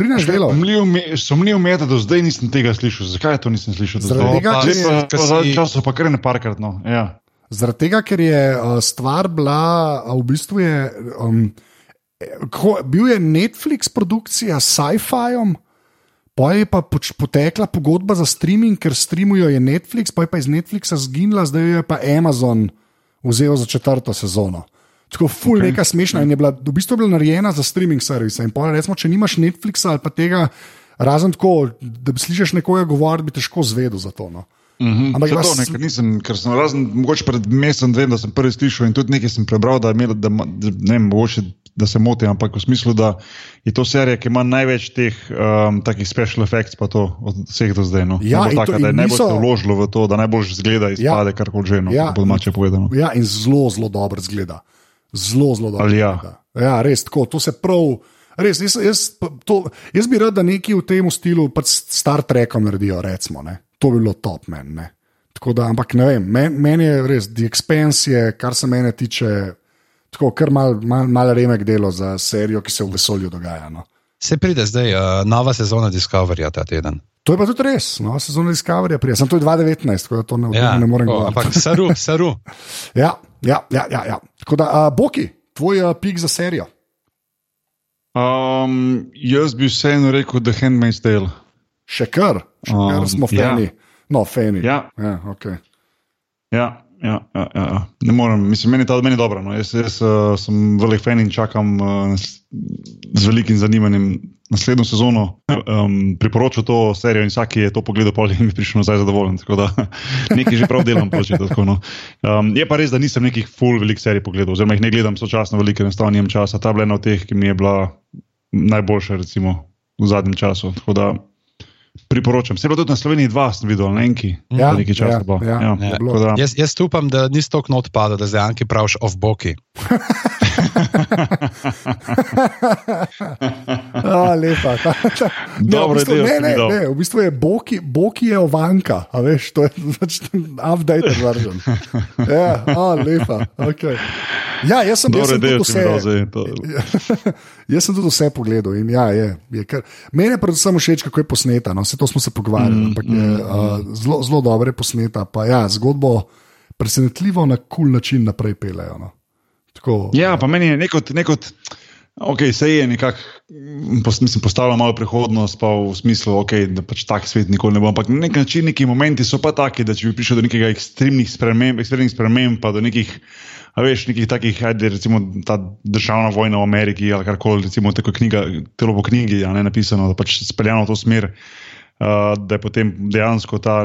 13 delov. Sumljiv mi je, da do zdaj nisem tega slišal. Zakaj to nisem slišal? Zaradi tega, ker to zadnji čas, pa kar ne parkrat. No. Ja. Zaradi tega, ker je uh, stvar bila, uh, v bistvu je. Um, ko, bil je Netflix produkcija s sci-fiom, pa je pa poč, potekla pogodba za streaming, ker streamujo je Netflix, pa je pa iz Netflixa zginila, zdaj je pa Amazon vzel za četrto sezono. Tako ful, okay. neka smešna in je bila v bistvu bila narejena za streaming servise. In pa recimo, če nimaš Netflixa ali pa tega, razen tako, da bi slišiš nekoga govoriti, bi težko zvedel za to. No. Mm -hmm. Ampak vas... to, ne, ker nisem, ker sem razen, mogoče pred mesecem, dvem, da sem prvi slišal in tudi nekaj sem prebral, da, imel, da, da ne vem, mogoče, da se motim, ampak v smislu, da je to serija, ki ima največ teh um, takih special effects, pa to od vseh do zdaj. No. Ja, taka, to, da je najbolj niso... vložilo v to, da najbolj zgleda izpade, ja, kar koli že, no, ja, po domače povedano. Ja, in zelo, zelo dobro zgleda. Zelo, zelo dobro. Ja. ja, res tako, to se prav. Res, jaz, jaz, to, jaz bi rad, da neki v tem stilu, pač Star Trekom naredijo, recimo, ne. To bi bilo top meni. Da, ampak ne vem, meni men je res, The Expense je, kar se mene tiče, tako kar mal, mal, mal remek delo za serijo, ki se v vesolju dogaja. No. Se pride zdaj uh, nova sezona Discoveryja ta teden. To je pa tudi res, nova sezona Discoveryja prija. Sem to 2019, tako da to ne, ja, ne morem govoriti. Ampak saru, saru. ja, ja, ja, ja, ja. Tako da, uh, Boki, tvoj uh, pik za serijo. Um, jaz bi vseeno rekel, da je Handmaid's Tale. Še kar, še kar um, smo fani. Ja. No, fani. Ja. Ja, okay. ja, ja, ja, ja. Ne morem, mislim, meni je to meni dobro. No. Jaz, jaz uh, sem velik fan in čakam uh, z velikim zanimanjem naslednjo sezono. Um, priporočam to serijo in vsak, ki je to pogledal, pa je mi prišel nazaj zadovoljen. Tako da nekaj že prav delam. Početi, tako, no. um, je pa res, da nisem nekih full velik serij pogledal, oziroma jih ne gledam sočasno, veliko enostavno nimam časa. Ta bila ena od teh, ki mi je bila najboljša, recimo, v zadnjem času. Tako da priporočam. Se pa tudi na Sloveniji dva, sem videl, na enki. Ja, nekaj časa. Ja, ja, ja, ja. Ja. Jaz, jaz upam, da nisi tako not padel, da zdaj enki praviš off boki. A, lepa. Ne, v bistvu, ne, ne, ne, v bistvu je Boki, Boki je ovanka, a veš, to je update version. Ja, a, lepa, ok. Ja, jaz sem, Dobre, jaz sem tudi vse. jaz sem tudi vse pogledal in ja, je, je kar, meni je predvsem všeč, kako je posneta, no, vse to smo se pogovarjali, mm, ampak je mm, uh, zelo, zelo dobro posneta, pa ja, zgodbo presenetljivo na kul cool način naprej pelejo. No. Tako, ja, pa meni je neko, neko ok, se je nekako, mislim, postavljalo malo prihodnost, pa v smislu, okay, da pač tak svet nikoli ne bo. Ampak na nek način neki momenti so pa taki, da če bi prišel do nekega ekstremnih sprememb, ekstremnih sprememb, pa do nekih, veš, nekih takih, ajde, recimo ta državna vojna v Ameriki ali karkoli, recimo tako knjiga, telo po knjigi, a ne napisano, da pač speljano v to smer. Uh, da je potem dejansko ta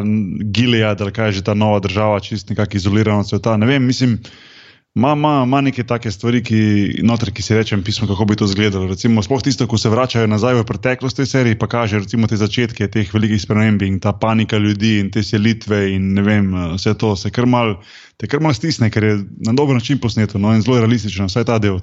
Gilead, kaj je že ta nova država, čist nekako izolirana od sveta. Ne vem, mislim, ima neke take stvari, ki, notri, ki si rečem, pismo, kako bi to izgledalo. Recimo, sploh tisto, ko se vračajo nazaj v preteklost te serije, pa kaže recimo te začetke teh velikih sprememb in ta panika ljudi in te selitve in ne vem, vse to se kar mal, te kar mal stisne, ker je na dober način posneto no, in zelo realistično, vsaj ta del.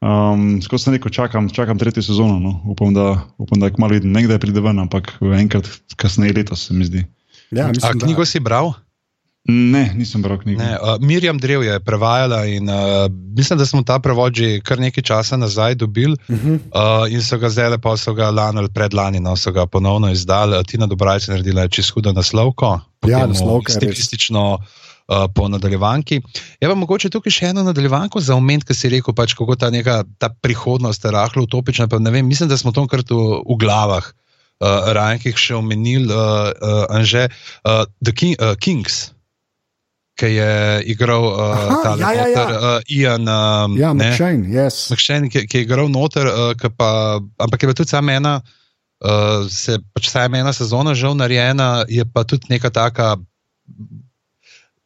Um, Skozi sem rekel, čakam, čakam tretjo sezono. No. Upam, da, upam, da je kmalo vidim, nekdaj pride ven, ampak enkrat kasneje letos se mi zdi. Ja, mislim, A knjigo da... si bral? Ne, nisem bral knjige. Uh, Mirjam Drev je prevajala in uh, mislim, da smo ta prevod že kar nekaj časa nazaj dobili uh -huh. uh, in so ga zdaj lepo, so ga lani ali predlani, no, so ga ponovno izdali. Tina Dobrajca je naredila čisto hudo naslovko. Ja, naslovko. Stilistično. Uh, po nadaljevanki. Je pa mogoče tukaj še eno nadaljevanko za omen, ki si rekel, pač, kako ta, neka, ta prihodnost je rahlo utopična. Vem, mislim, da smo to kar tu v glavah, uh, Rajnkih še omenili, uh, uh, Anže, uh, The King, uh, Kings ki je igral uh, ta ja, ja, ja. uh, Ian. Um, ja, McShane, yes. McShane ki, ki je igral noter, uh, pa, ampak je pa tudi sama ena, uh, se pač sama ena sezona že narejena, je pa tudi neka taka.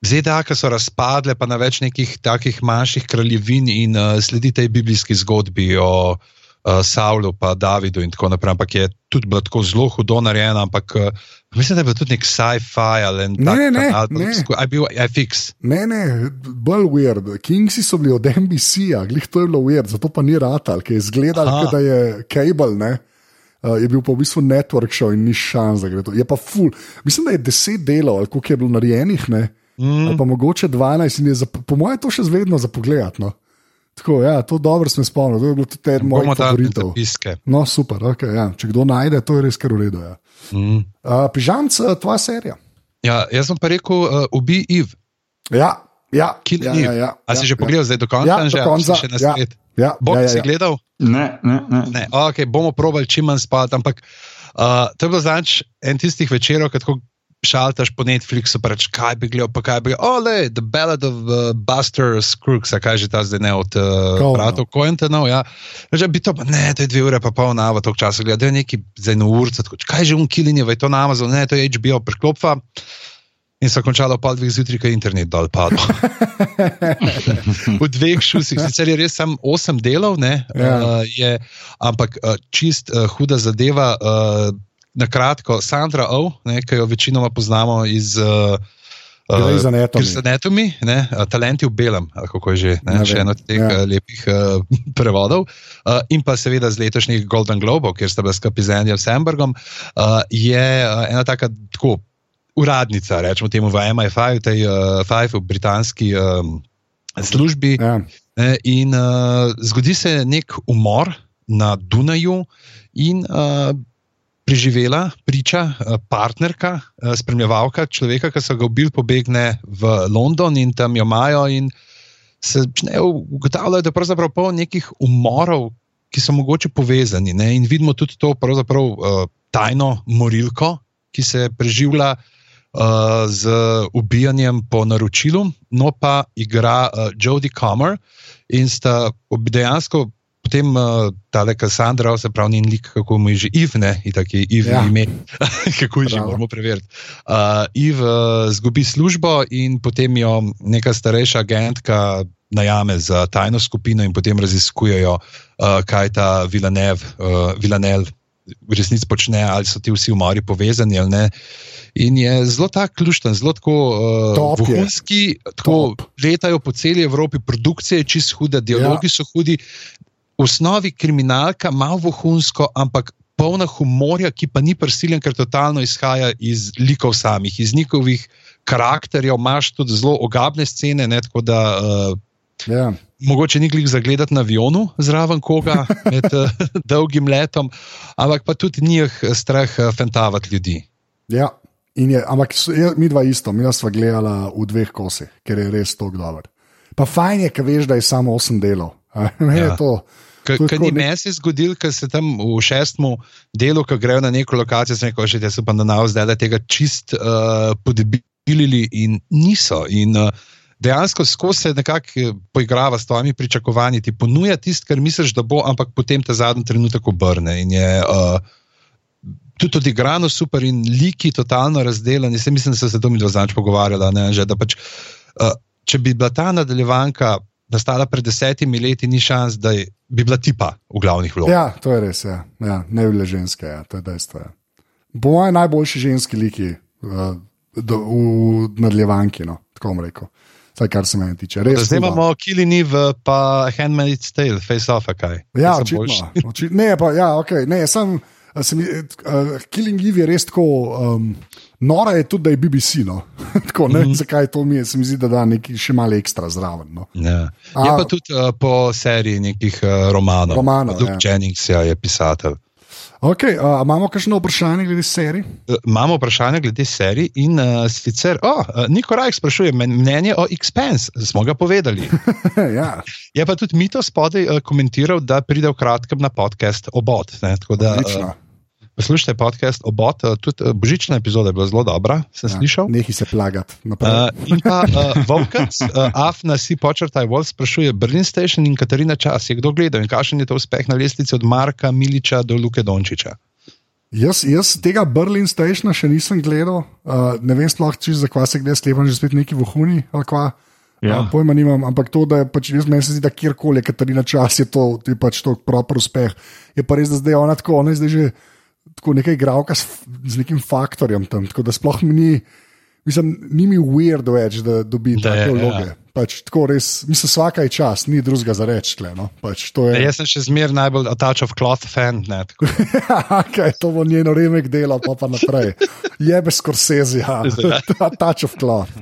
ZDA, ki so razpadle, pa na več nekih takih manjših kraljevin in uh, sledi tej biblijski zgodbi o uh, Saulu, pa Davidu in tako naprej. Ampak je tudi bilo tako zelo hudo narejeno, ampak uh, Mislim, da je bil tudi nek sci-fi ali ne. Ne, ne, ne. Aj bil FX. Ne, ne, bolj weird. Kingsi so bili od NBC-ja, glih to je bilo weird, zato pa ni ratal, ker je izgledal, da je cable, ne. Uh, je bil pa v bistvu network show in ni šans, da gre to. Je pa full. Mislim, da je deset delov, ali koliko je bilo narejenih, ne. Mm. Ali pa mogoče 12, in je za, po mojem to še zvedno za pogled. No. Tako, ja, to dobro sem spomnil, to je bilo tudi eden mojih favoritov. No, super, okay, ja. če kdo najde, to je res kar v redu. Ja. Mm. Uh, Pižamc, tvoja serija. Ja, jaz sem pa rekel, uh, ubi Iv. Ja, ja. ja, ja, ja A ja, si že ja. pogledal zdaj do konca? Ja, že, do konca. Še na ja, svet. Ja, Bog, ja, ja, si ja. gledal? Ne, ne. ne. ne. Okay, bomo probali čim manj spati, ampak uh, to je bilo znač en tistih večerov, ko šaltaš po Netflixu, pa reč, kaj bi gledal, pa kaj bi gledal. Oh, The Ballad of uh, Buster Scrooge, kaj že ta zdaj ne od Prato uh, Quentinov. Ja. Že bi to, ne, to je dve ure, pa pol nava tog časa gledal, da je neki za eno urco, kaj že unkilin je, je to na Amazonu, ne, to je HBO preklopva. In so končali ob pol dveh zjutraj, ko je internet dol padel. v dveh šusih, sicer je res samo osem delov, ja. uh, je, ampak uh, čist uh, huda zadeva. Uh, na kratko, Sandra O, ne, ki jo večinoma poznamo iz uh, uh, Anatomy, talenti v belem, kako je že, ne, ne še eno od teh ja. uh, lepih uh, prevodov. Uh, in pa seveda z letošnjih Golden Globov, kjer sta bila skupaj z Andijem Sambergom, uh, je uh, ena taka tako. Uradnica, rečemo temu v MI5, v tej uh, Five, v britanski um, službi. Ja. In uh, zgodi se nek umor na Dunaju, in uh, preživela priča, eh, partnerka, eh, spremljevalka človeka, ki so ga ubili, pobegne v London in tam jo imajo. Se ugotavljajo, da je pravzaprav pol nekih umorov, ki so mogoče povezani. Ne? In vidimo tudi to uh, tajno morilko, ki se preživlja uh, z ubijanjem po naročilu, no pa igra uh, Jodie Comer in sta dejansko potem uh, ta Kassandra, se pravi, ni lik, kako mu je že Iv, ne, tako je Iv, ja. ime, kako je že, moramo preveriti. Uh, Iv uh, zgubi službo in potem jo neka starejša agentka najame za tajno skupino in potem raziskujejo, uh, kaj ta Vilanev, uh, Vilanev v resnici počne, ali so ti vsi umori povezani ali ne. In je zelo tako ključen, zelo tako uh, vohunski, tako letajo po celi Evropi, produkcije je čist huda, dialogi ja. so hudi, osnovi kriminalka, malo vohunsko, ampak polna humorja, ki pa ni prisiljen, ker totalno izhaja iz likov samih, iz njihovih karakterjev. Imáš tudi zelo ogabne scene, ne, tako da. Uh, Ja. Mogoče ni glih zagledati na avionu zraven koga med uh, dolgim letom, ampak pa tudi njih strah uh, fentavati ljudi. Ja, je, ampak mi dva isto, mi smo gledali v dveh kosih, ker je res to dobro. Pa fajn je, ker veš, da je samo osem delov. Ja. Kaj ni meni se zgodilo, ker se tam v šestem delu, ko grejo na neko lokacijo, se neko še te so pa na nas zdaj, da tega čist uh, podebili in niso. In, uh, dejansko skozi se nekako eh, poigrava s tvojimi pričakovanji, ti ponuja tisto, kar misliš, da bo, ampak potem ta zadnji trenutek obrne. In je uh, tudi odigrano super in liki totalno razdeljeni. Mislim, da so se to mi dva znač pogovarjala. Ne, že, pač, uh, če bi bila ta nadaljevanka nastala pred desetimi leti, ni šans, da bi bila tipa v glavnih vlogah. Ja, to je res, ja. Ja, ne bile ženske, ja, to je dejstvo. Ja. Po mojem najboljši ženski liki uh, do, v nadaljevanki, no, tako bom rekel. Vsaj kar se meni tiče. Res Zdaj imamo Killing Eve, pa Handmaid's Tale, Face Off, kaj. Ja, očitno. očitno. Ne, pa, ja, okay, ne, sem, sem, uh, Killing Eve je res tako. Um, Nora je tudi, da je BBC. No. tako, ne vem, Mhm. zakaj to mi je, se mi zdi, da da nekaj še malo ekstra zraven. No. Ja. Je A- pa tudi uh, po seriji nekih uh, romanov. Romanov, Luke ja. Jennings ja, je pisatelj. Okay, uh, imamo kakšno vprašanje glede serije? Uh, Imamo vprašanje glede serij in uh, sicer, oh, uh, Niko Rajk sprašuje mnenje o Expense, smo ga povedali. ja, Je pa tudi Mito spodaj uh, komentiral, da pride v kratkem na podcast Obot. Ne, tako da, odlično. uh, poslušajte podcast Obot, uh, tudi uh, božična epizoda je bila zelo dobra, sem ja, slišal. Nehi se plagati. Uh, in pa uh, Volkac, uh, Afna si počrtaj, Wolf sprašuje Berlin Station in Katarina Čas, je kdo gledal in kakšen je to uspeh na lestvici od Marka Miliča do Luke Dončiča. Jaz, jaz tega Berlin Stationa še nisem gledal, uh, ne vem sploh, če za kva se gre sklepam, že spet neki vohuni ali kva. Ja. Uh, pojma nimam, ampak to, da je pač jaz meni se zdi, da kjerkoli je Katarina čas, je to je pač to proper uspeh. Je pa res, da zdaj ona tako, ona je zdaj že tako nekaj igralka s, z nekim faktorjem tam, tako da sploh mi ni, mislim, ni mi weird več, da dobi Da je, take ja. vloge. Pač tako res, mislim, vsaka je čas, ni drugega za reči, no. pač to je. Ja, jaz sem še zmeraj najbolj a touch of cloth fan. Ne, tako. okay, to bo njeno remek delo, pa pa naprej. Jebe skorsezi, ja, ta touch of cloth.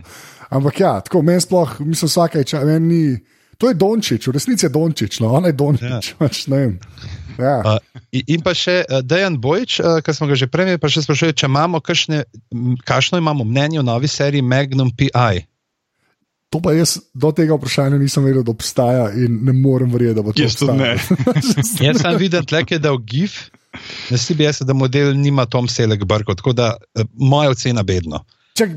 Ampak ja, tako meni sploh, mislim, vsake čas, meni ni. To je Dončić, v resnici je Dončić, no, on je Dončić, ja. pač. Ja. Uh, in- pa še uh, Dejan Bojič, uh, ki smo ga že prej, pa še sprašuje, če imamo kakšne, kakšno imamo mnenje o novi seriji Magnum PI. To pa jaz do tega vprašanja nisem vedel, da obstaja in ne morem verjeti, da bo to Jaz obstajalo. Jaz sem videl, tle, ki je dal GIF na CBS, da model nima Tom Selek brkov, tako da uh, moja ocena bedno. Čak,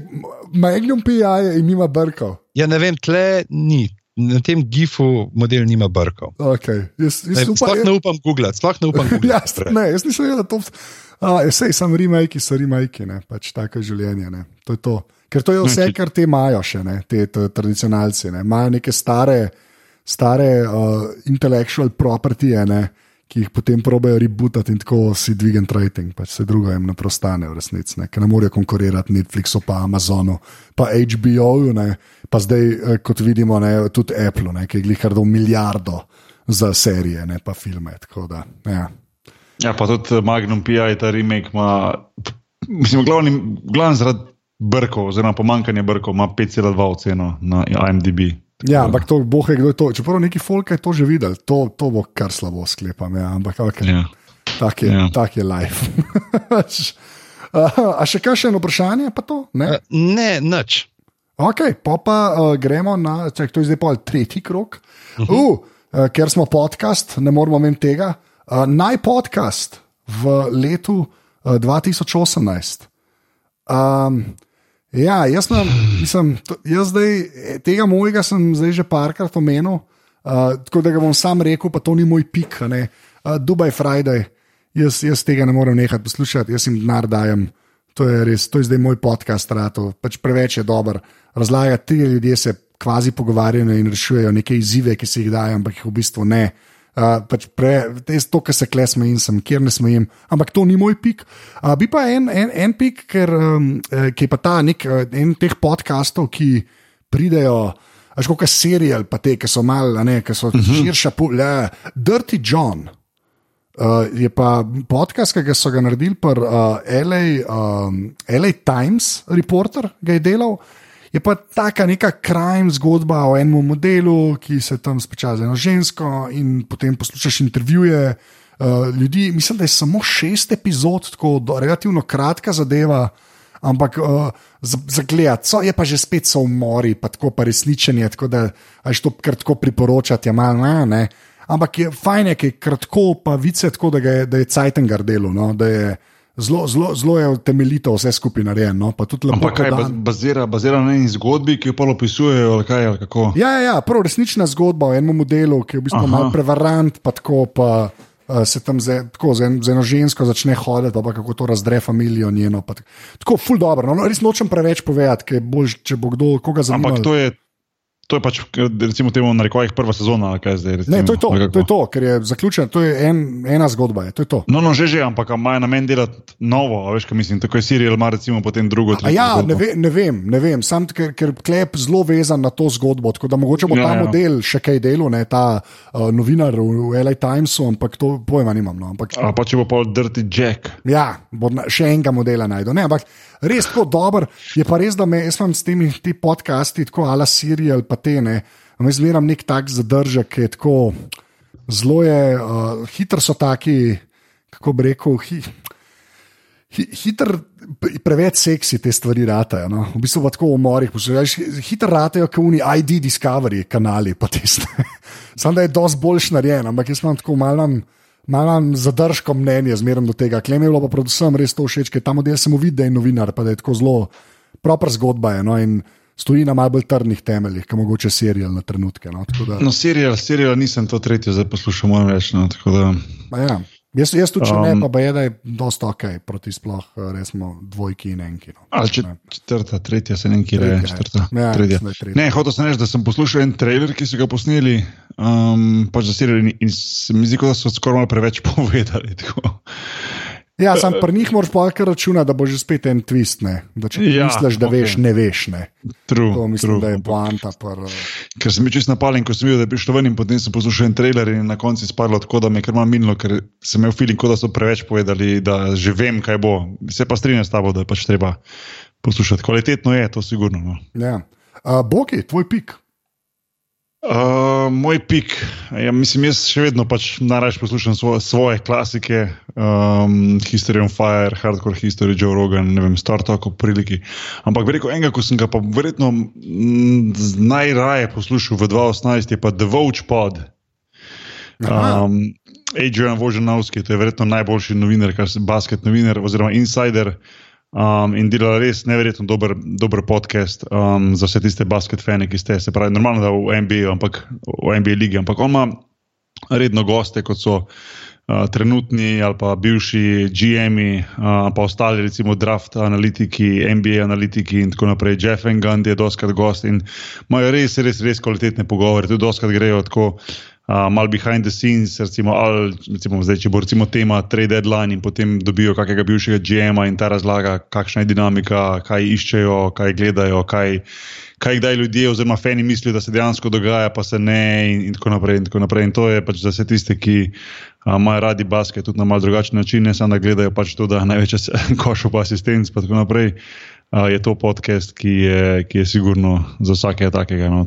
Magnum PI je in nima brkov. Ja, ne vem, tle ni. Na tem GIF-u model nima brkov. Okay. Jaz, jaz Ne, upam, Sploh ne upam googlati, sploh ne upam Ja, googlati. ne, jaz nisem vedel, da to obstaja. Sej, sem remake, so remake, ne, pač tako je življenje. Ne. To je to. Ker to je vse, kar te imajo še, ne, te te tradicionalci. ne. Imajo neke stare, stare uh, intellectual property, ne, ki jih potem probejo rebootati in tako si dvigant rating, pač vse drugo jim ne prostane v resnici, ker ne morejo konkurirati Netflixu, pa Amazonu, pa HBO-ju, pa zdaj, eh, kot vidimo, ne, tudi Apple, ne, ki je glihar do milijardo za serije, ne pa filme. tako Da, ja. Ja, pa tudi Magnum PI, ta remake ima, mislim, glavni, glavni zaradi brkov, oziroma pomankanja brkov, ima 5,2 oceno na IMDb. Ja, ampak to bo kdo je to. Čeprav neki folk je to že videl, to, to bo kar slabo sklepam. Ja, ampak okay. Ja. tak, je, Ja. tak je life. uh, a še kakšno vprašanje? Pa to? Ne? Uh, ne, nič. Ok, pa, pa uh, gremo na, čak, to je zdaj pa tretji krok. Uh -huh. uh, uh, ker smo podcast, ne moramo imeti tega. Uh, naj podcast v letu uh, 2018. Um, ja, jaz, nam, mislim, to, jaz zdaj, eh, tega mojega sem zdaj že parkrat omenil, uh, tako da ga bom sam rekel, pa to ni moj pik. Uh, Dubaj Friday, jaz, jaz tega ne morem nehati poslušati, jaz jim denar dajem. To je res, to je zdaj moj podcast, rato, pač preveč je dober. Razlaga, ti ljudje se kvazi pogovarjajo in rešujejo neke izzive, ki se jih dajo, ampak jih v bistvu ne. Uh, pač pre, jaz to, kar se kle smejim, sem, kjer ne smejim, ampak to ni moj pik. Uh, bi pa en, en, en pik, ker, um, eh, ki je pa ta nek, eh, en teh podkastov, ki pridejo. Až kot serial, pa te, ki so malo, ki so uh -huh. širša, le, Dirty John. Uh, je pa podcast, ki so ga naredili, pa uh, LA, um, LA Times, reporter ga je delal. Je pa taka neka krajna zgodba o enem modelu, ki se tam speča z eno žensko, in potem poslušaš intervjuje uh, ljudi. Mislim, da je samo šest epizod, tako do, relativno kratka zadeva. Ampak uh, za, za gledati, so, je pa že spet so umori, pa tako pa resničenje, tako da až to kar tako priporočati, je malo ne, ne. Ampak je fajn, je, ker je kratko, pa vice tako, da, ga je, da je Cajtengar delo, no, da je zelo, zelo, zelo je temeljito vse skupaj narejeno. No, pa Ampak kaj podan. bazira, bazira na eni zgodbi, ki jo pa opisujejo, ali kaj ali kako. Ja, ja, ja, prav resnična zgodba o enem modelu, ki je v bistvu Aha. malo prevarant, pa tako pa. Uh, se tam z, tako, z, en, z eno žensko začne hoditi, pa kako to razdre familijo njeno. Pa, tako, ful dobro. No, res nočem preveč povedati, če bo kdo koga zanimalo. Ampak to je, To je pač, recimo, temu na rekovih prva sezona. Zdaj, recimo, ne, to je to, to je to, ker je zaključen, to je en, ena zgodba. Je, to je to. No, no, že že, ampak imajo namen delati novo, veš, kaj mislim. Tako je Sirius, ima recimo potem drugo. Ja, ne, ve, ne vem, ne vem, sam ker, ker klep zelo vezan na to zgodbo. Tako da mogoče bo ja, ta ja. model še kaj delo, ne ta uh, novinar v, v LA Timesu, ampak to pojma nimam. No, ampak, A pa če bo pa Dirty Jack. Ja, bo na, še enega modela najdel. Ne, ampak res tako dober. Je pa res, da me jaz imam s temi podcasti, tako ala Sirija ali pa te ne. Jaz zmeram nek tak zadržek, ki je tako zelo je, uh, hitro so taki, kako bi rekel. Hi, Hiter, preveč seksi te stvari ratajo. No? V bistvu pa tako v morih. Hiter ratajo, kot oni ID Discovery kanali, pa tiste. Sam da je dosti boljš narejen, ampak jaz imam tako malo malo zadržko mnenje zmerno do tega. Klem je bilo pa predvsem res to všeč, ker ta model se mu vidi, da je novinar, pa da je tako zelo proper zgodba. Je, no, in stoji na malo bolj trdnih temeljih, kot mogoče serijal na trenutke. No, da... no serijal, serijal nisem to tretjo, zdaj poslušam moje več. No, ja. Jaz, jaz tudi um, ne, pa, pa je, da je dosta ok proti sploh, resmo, dvojki in enki. No. Ali če, četrta, tretja, se neki reče, četrta. Ja, tretja. Ne, hotel sem reči, da sem poslušal en trailer, ki so ga posneli, um, pač za serijo in, in se mi zdi, da so skoraj malo preveč povedali. Tako. Ja, sam pri njih moraš pa kar računati, da bo že spet en twist. Da, če ja, misliš, da okay. veš, ne veš. Ne. True, to mislim, true. da je poanta. Par, uh... Ker sem bil čest napalen, ko sem videl, da je prišlo ven in potem sem poslušal en trailer in na koncu spadlo tako, da me je kar malo minilo, ker sem imel feeling, da so preveč povedali, da že vem, kaj bo. Se pa strinjam s tabo, da je pač treba poslušati. Kvalitetno je, to sigurno. No. Ja. Uh, Boki, tvoj pik. Uh, moj pik, ja, mislim, jaz še vedno pač najraje poslušam svoje, svoje klasike, um, History on Fire, Hardcore History, Joe Rogan, ne vem, Star Trek, priliki. Ampak rekel, enega, ko sem ga pa verjetno najraje poslušal v 2018, je pa The Vogue Pod. Um, Adrian Voženovski, to je verjetno najboljši novinar, kar se basket novinar oziroma insider um, in delala res neverjetno dober, dober podcast um, za vse tiste basketfane, ki ste se pravi, normalno da v NBA, ampak v NBA lige. Ampak on ima redno goste, kot so uh, trenutni ali pa bivši GM-i, uh, pa ostali, recimo, draft analitiki, NBA analitiki in tako naprej. Jeff Engand je doskrat gost in imajo res, res, res kvalitetne pogovore, tudi doskrat grejo tako uh, malo behind the scenes, recimo, ali recimo, zdaj, če bo recimo tema trade deadline in potem dobijo kakega bivšega GM-a in ta razlaga, kakšna je dinamika, kaj iščejo, kaj gledajo, kaj, kaj kdaj ljudje oziroma fani mislijo, da se dejansko dogaja, pa se ne in, in tako naprej. In, tako naprej. in to je pač za vse tiste, ki imajo radi basket tudi na mal drugačen način, ne samo da gledajo pač to, da največja košo pa asistenc in tako naprej je to podcast, ki je, ki je sigurno za vsakega takega. No.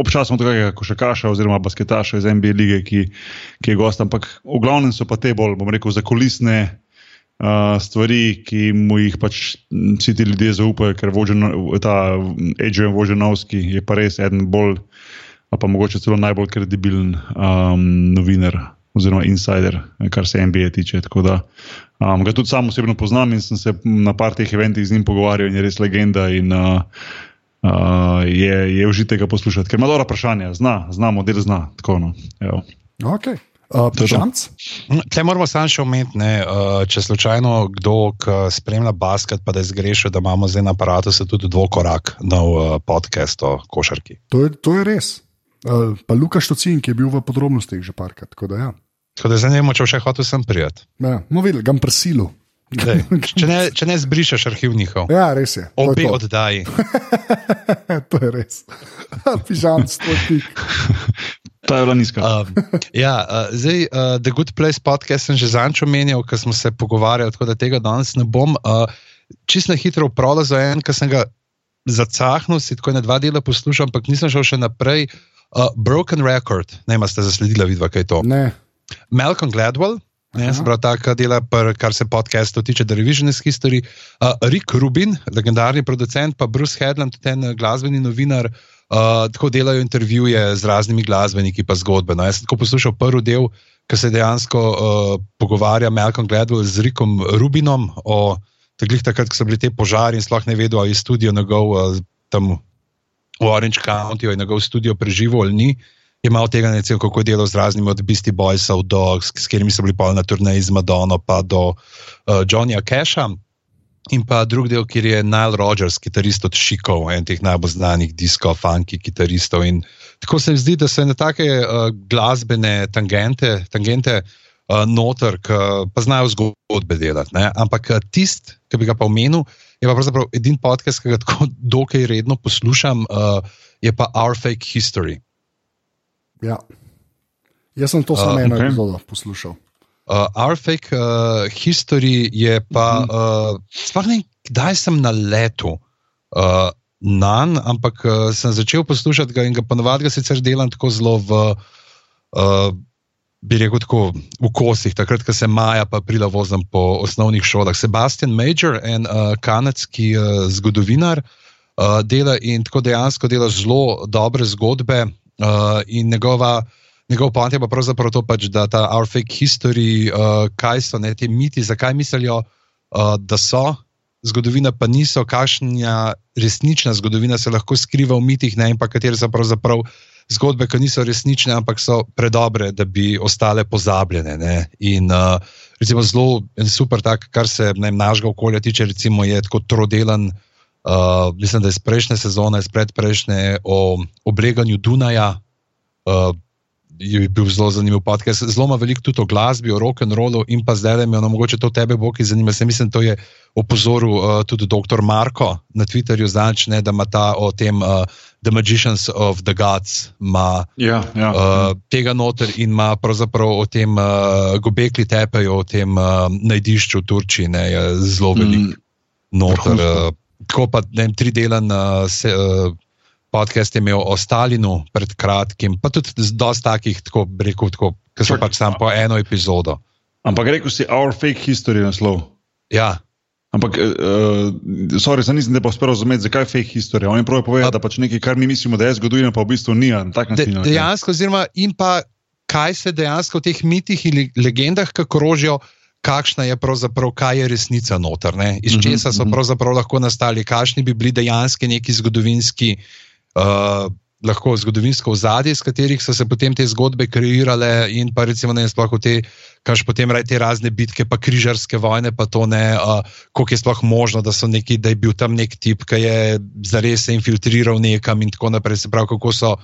Občasno to kakega košakaša oziroma basketaša iz NBA lige, ki, ki je gost, ampak v glavnem so pa te bolj, bom rekel, zakulisne uh, stvari, ki mu jih pač vsi ti ljudje zaupajo, ker vožen, ta Adrian Voženovski je pa res eden bolj, pa mogoče celo najbolj kredibilen um, novinar oziroma insider, kar se NBA tiče. Tako da um, ga tudi sam osebno poznam in sem se na par teh eventih z njim pogovarjal in je res legenda. In, uh, uh, je, je užitega poslušati, ker ima dobro vprašanje, zna, zna model, zna. Tako, no. okay. Uh, Tle moramo samo še omeniti, uh, če slučajno kdo spremlja basket, pa da je zgrešil, da imamo zdaj na aparatu tudi dvokorak nov uh, podcast o košarki. To je, to je res. Uh, pa Lukaš Tocin, ki je bil v podrobnostih že parkrat. Tako da, ja. tako da vemo, če še hotel sem prijeti. Ja, no, videl, ga prisilu. če, ne, če ne zbrišeš arhiv njihov. Ja, res je. Obi oddaji. to je res. Pižam, stoti. To je bila nizka. Um, ja, uh, zdaj, uh, The Good Place podcast sem že zančo menil, ker smo se pogovarjali, tako da tega danes ne bom. Uh, čist na hitro upravljal za en, ker sem ga zacahnil, si tako na dva dela poslušal, ampak nisem šel še naprej. Uh, Uh, Broken Record, ne vem, ste zasledili, vidva, kaj je to. Ne. Malcolm Gladwell, ne, prav tako dela, pr, kar se podcastov tiče, The Revisionist History. Uh, Rick Rubin, legendarni producent, pa Bruce Hedland, ten glasbeni novinar, uh, tako delajo intervjuje z raznimi glasbeniki, pa zgodbe. No, jaz sem tako poslušal prvi del, ki se dejansko uh, pogovarja Malcolm Gladwell z Rickom Rubinom o teh takrat, ko so bili te požari in sploh ne vedo, ali je studio njegov uh, tam v Orange County, je njegov studio preživel ali ni. je malo tega, recimo, kako je delal z raznimi od Beastie Boysov, do, s, s katerimi so bili pol na turnaji z Madono, pa do uh, Johnnyja Casha. In pa drug del, kjer je Nile Rodgers, kitarist od Šikov, en teh najbolj znanih disko, funky kitaristov. In tako se mi zdi, da so ene take uh, glasbene tangente, tangente uh, noter, ki pa znajo zgodbe delati. Ne? Ampak tisti, ki bi ga pa omenil, je pa pravzaprav edini podcast, ki ga tako dokaj redno poslušam, uh, je pa Our Fake History. Ja. Jaz sem to samo uh, eno okay. epizodo poslušal. Uh, Our Fake uh, History je pa, uh, sploh ne vem, kdaj sem na letu uh, na njega, ampak uh, sem začel poslušati ga in ga ponovadi sicer delam tako zelo v, uh, bi rekel, tako v kosih, takrat, ko se maja, pa prila vozim po osnovnih šolah. Sebastian Major, en uh, kanadski uh, zgodovinar, uh, dela in tako dejansko dela zelo dobre zgodbe. Uh, in njegova, njegov point je pa pravzaprav to, pač, da ta our fake history, uh, kaj so ne, te miti, zakaj mislijo, uh, da so zgodovina, pa niso, kakšna resnična zgodovina se lahko skriva v mitih, ne, in pa katere so pravzaprav zgodbe, ki niso resnične, ampak so predobre, da bi ostale pozabljene. Ne. In uh, recimo zelo super, tak, kar se ne, našega okolja tiče, recimo je tako trodelen. Uh, mislim, da je iz prejšnje sezone, iz predprejšnje, o obleganju Dunaja. Uh, je bil zelo zanimiv podcast. Zelo ima veliko tudi o glasbi, o rock and rollu in pa zdaj, da me ono mogoče to tebe, bo ki zanima. Se mislim, to je opozoril uh, tudi dr. Marko na Twitterju, znač, ne, da ima ta o tem uh, The Magicians of the Gods, ima ja, ja, uh, tega noter in ima pravzaprav o tem uh, gobekli tepejo, o tem uh, najdišču v Turčiji, ne, zelo velik mm. noter. Uh, tako pa ne vem, tri dela na se, uh, podcast je imel o Stalinu pred kratkim, pa tudi z dosti takih, tako rekel, tako, ki so pač samo po eno epizodo. Ampak rekel si, our fake history naslov. Ja. Ampak, uh, sorry, nisem te pa uspel razumeti, zakaj je fake history. Oni pravijo, povedati, da pač nekaj, kar mi mislimo, da je zgodovina, pa v bistvu ni. De, dejansko, oziroma, in pa kaj se dejansko v teh mitih in legendah, kako rožijo kakšna je pravzaprav, kaj je resnica noter, ne? iz mhm, česa so mhm. pravzaprav lahko nastali, kakšni bi bili dejansko neki zgodovinski. Uh, Lahko zgodovinsko ozadje, iz katerih so se potem te zgodbe kreirale, in pa recimo ne sploh te, kaš potem raj te razne bitke, pa križarske vojne, pa to ne, uh, koliko je sploh možno, da, neki, da je bil tam nek tip, ki je zares se infiltriral nekam in tako naprej. Se pravi, kako so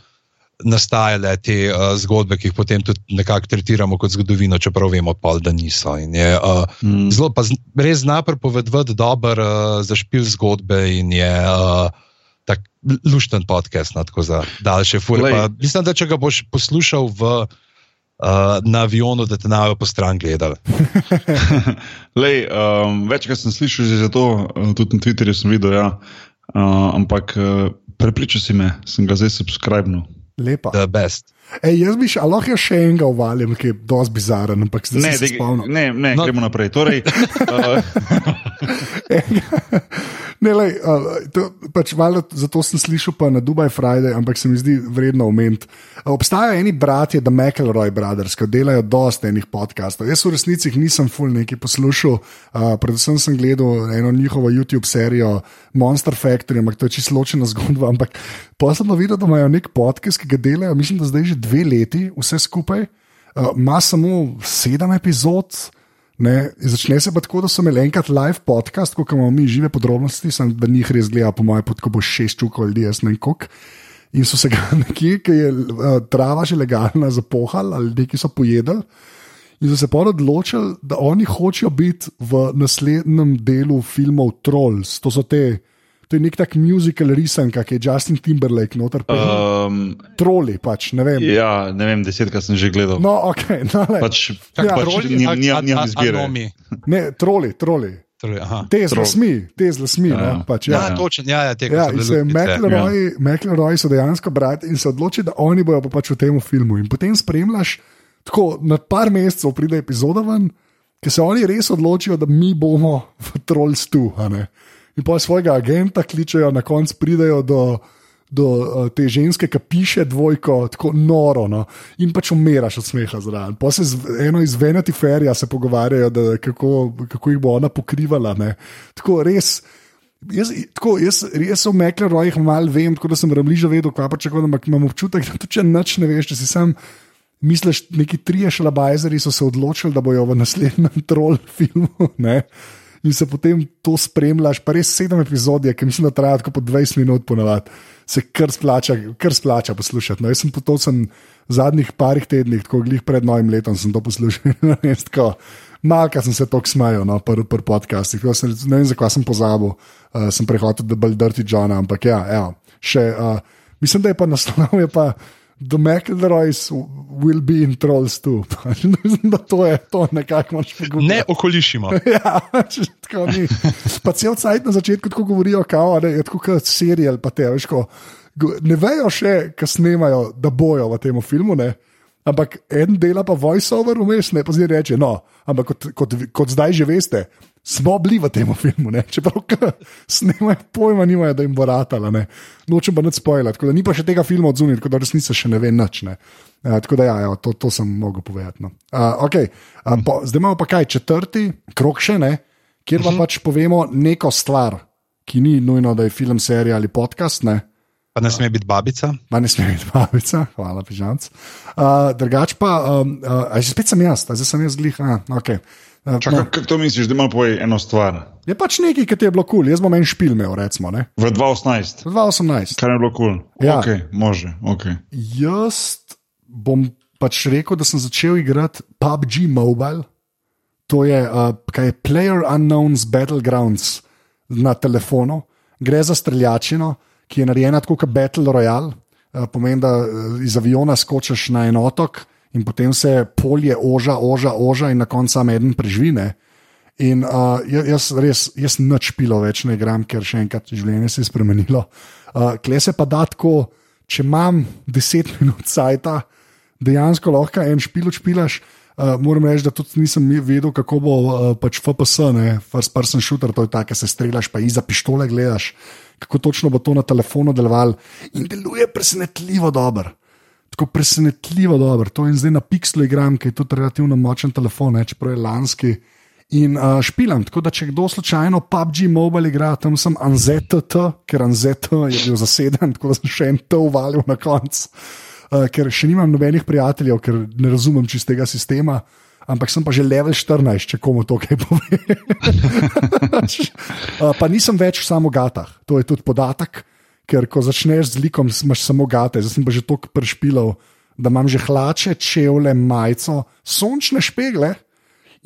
nastajale te uh, zgodbe, ki jih potem tudi nekako tretiramo kot zgodovino, čeprav vemo, pa, da niso. Je, uh, mm. Zelo pa res zna prepovedati dober uh, zašpil zgodbe in je. Uh, Tak lušten podcast, no, tako za daljše fure. Mislim, da če ga boš poslušal v, uh, na avionu, da te najo po stran gledal. Lej, um, večkrat sem slišal že za to, uh, tudi na Twitterju sem videl, ja. uh, ampak uh, prepričal si me, sem ga zdaj subskrbnil. Lepa. The best. Ej, jaz bi šel, lahko še enega uvalim, ki je dosti bizaren, ampak zdaj ne, se spomnim. Ne, ne, no. gremo naprej. Torej, uh... Ne, lej, uh, to, pač malo, zato sem slišal pa na Dubai Friday, ampak se mi zdi vredno omeniti. Obstajajo eni bratje, The McElroy Brothers, ki delajo dosta enih podkastov. Jaz v resnici nisem full neki poslušal, uh, predvsem sem gledal eno njihovo YouTube serijo Monster Factory, ampak to je čisto ločena zgodba. Ampak posebno videl, da imajo nek podcast, ki ga delajo, mislim, da zdaj že dve leti, vse skupaj. Uh, ima samo sedem epizod. Ne, začne se pa tako, da so imeli enkrat live podcast, ko imamo mi žive podrobnosti, sem, da njih res gleda, po mojem, kot bo šest čukov ljudi, jaz ne vem koliko. In so se ga nekje, ki je uh, trava že legalna, zapohali ali neki so pojedli. In so se pa odločili, da oni hočejo biti v naslednjem delu filmov Trolls. To so te. To je nek tak muzikal risen, kak je Justin Timberlake, noter pa um, troli. Pač, ne vem. Ja, ne vem, desetkrat sem že gledal. No, ok, no, pač, tak, ja, pač nimam izbire. Ne, troli, troli. Te z lasmi, te z lasmi. Ja, no, ja. pač, ja. ja, točno, ja, ja, tega ja, se McLeroy, McLeroy so dejansko brati in se odloči, da oni bojo pa pač v tem filmu. In potem spremljaš, tako na par mesecev pride epizoda ven, ki se oni res odločijo, da mi bomo v Trolls 2 in pa svojega agenta kličejo, na koncu pridejo do, do uh, te ženske, ki piše dvojko, tako noro. No? In pač umiraš od smeha zraven. Pa se z, eno iz Veneti Ferija se pogovarjajo, da, kako, kako jih bo ona pokrivala. Ne? Tako res. Jaz, tako, jaz, jaz sem Mekler, rojih malo vem, tako da sem bliže vedel, kaj pa čakam, ampak imam občutek, da to če nič ne veš, če si sam. Misliš, neki trije šalabajzeri so se odločili, da bojo v naslednjem trol filmu. Ne? In se potem to spremljaš, pa res sedem epizod, ki mislim, da traja tako po 20 minut, ponovadi se kar splača, kar splača poslušati. No, jaz sem to sem v zadnjih parih tednih, tako glih pred novim letom, sem to poslušal. Malka sem se tako smejal na no, prvih pr podcastih, ne vem, zakaj sem pozabil, uh, sem prehodil do Baldirty Johna, ampak ja, evo, še, uh, mislim, da je pa naslov, je pa The McElroys will be in trolls too. mislim, da to je to nekako moč pogovoriti. Ne okolišimo. ja, tako ni. Pa cel cajt na začetku tako govorijo, kao, da je tako kot serijal, pa te, veš, ko, ne vejo še, kaj snemajo, da bojo v tem filmu, ne? Ampak en dela pa voiceover vmes, ne pa zdaj reče, no, ampak kot, kot, kot zdaj že veste, smo bili v tem filmu, ne? čeprav snemajo pojma, nimajo, da jim bo ratala, ne? nočem pa nič spojila, tako da ni pa še tega filma odzunil, tako da resnica še ne ve nič. Ne? Uh, tako da ja, jo, to, to sem mogel povedati. No. Uh, okay. uh, po, zdaj imamo pa kaj, četrti krok še ne, kjer pa uh mhm. -huh. pač povemo neko stvar, ki ni nujno, da je film, serija ali podcast. Ne? Pa ne sme biti babica. Pa ne sme biti babica, hvala, pižamc. Uh, drugač pa, um, uh, že spet sem jaz, zdaj sem jaz glih. Uh, okay. Uh, Čakaj, no. Kako misliš, da ima povej eno stvar? Je pač nekaj, ki ti je bilo kul, cool. jaz bom en špil imel, recimo. Ne? V 2018. V 2018. Kar je bilo kul. Cool. Ja. Ok, može. Okay. Jaz bom pač rekel, da sem začel igrati PUBG Mobile. To je, uh, kaj je Player Unknowns Battlegrounds na telefonu, gre za streljačino ki je narejena tako kot Battle Royale. Uh, pomeni, da eh, iz aviona skočiš na en otok in potem se polje oža, oža, oža in na koncu samo en preživine. In uh, jaz res, jaz noč pilo več ne igram, ker še enkrat življenje se je spremenilo. Uh, Kle se pa da tako, če imam 10 minut cajta, dejansko lahko en špil odšpilaš. Uh, moram reči, da tudi nisem vedel, kako bo uh, pač FPS, ne, first person shooter, to je tako, se streljaš, pa iza pištole gledaš kako točno bo to na telefonu delovalo. In deluje presenetljivo dobro. Tako presenetljivo dobro. To je zdaj na Pixelu igram, ki je tudi relativno močen telefon, ne, čeprav je lanski. In uh, špilam, tako da če kdo slučajno PUBG Mobile igra, tam sem ANZT, ker ANZT je bil zaseden, tako da sem še en to uvalil na koncu, uh, ker še nimam nobenih prijateljev, ker ne razumem čistega sistema ampak sem pa že level 14, če komu to kaj pove. uh, pa nisem več samo v gatah, to je tudi podatek, ker ko začneš z likom, imaš samo gate, zdaj sem pa že toliko prešpilov, da imam že hlače, čevlje, majico, sončne špegle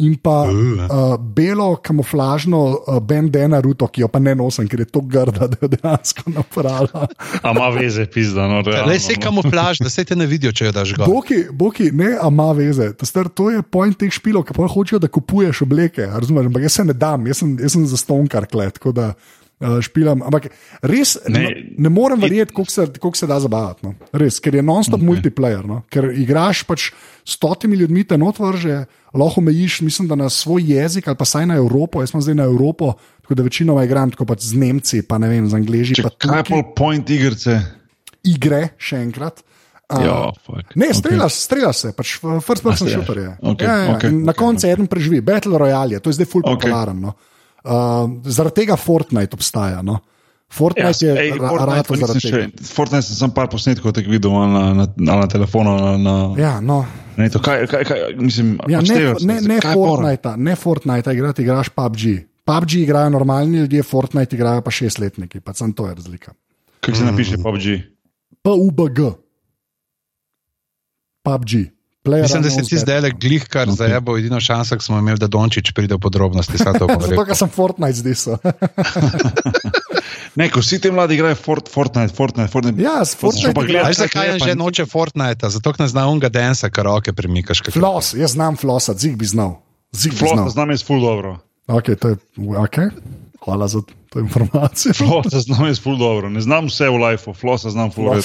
in pa uh, belo kamuflažno uh, bandana ruto, ki jo pa ne nosim, ker je to grda, da jo dejansko napravlja. Ama veze, pizda. No, Le se no. kamuflaž, da se te ne vidijo, če jo daš gor. Boki, boki ne, ama veze. To, star, to je point teh špilov, ki pa hočejo, da kupuješ obleke. Razumeš, ampak jaz se ne dam, jaz sem, jaz sem za stonkar klet. Uh, špilam, ampak res ne, no, ne morem verjeti, koliko se, koliko se da zabavati. No. Res, ker je non-stop okay. multiplayer, no. ker igraš pač s stotimi ljudmi, te notvrže, lahko mejiš, mislim, da na svoj jezik ali pa saj na Evropo. Jaz sem zdaj na Evropo, tako da večinoma igram tako pač z Nemci, pa ne vem, z Angliži. Kaj je pol point igrice? Igre, še enkrat. Uh, jo, ne, streljaš okay. se, pač first person shooter je. Okay, ja, ja, okay, na koncu okay. eden preživi, Battle Royale je, to je zdaj full okay. popularen. No. Uh, zaradi tega Fortnite obstaja. No? Fortnite ja, je rado zaradi tega. Fortnite sem samo par posnetkov tega videl na, na, na, na telefonu. Na, na, ja, no. ne, to, kaj, kaj, kaj, mislim, ja, ne, ne, ne, Fortnite, ne Fortnite, igrati, igraš PUBG. PUBG igrajo normalni ljudje, Fortnite igrajo pa šestletniki, pa sem to je razlika. Kaj se napiše mm. PUBG? PUBG. PUBG. Mislim, da se ti zdaj le glih, kar okay. zdaj bo edino šansa, ki smo imeli, da Dončić pride v podrobnosti. Zato, ker sem Fortnite zdaj so. Ne, ko vsi ti mladi igrajo Fort, Fortnite, Fortnite, Fortnite. Ja, s Fortnite. Gledaj, zakaj je že noče Fortnite, zato ne zna unga densa, kar roke premikaš. Flos, jaz znam flosa, zig bi znal. Zig bi znal. Znam jaz ful dobro. Ok, to je, ok. Hvala za to informacijo. Flosa znam jaz ful dobro. Ne znam vse v lifeu, flosa znam ful dobro.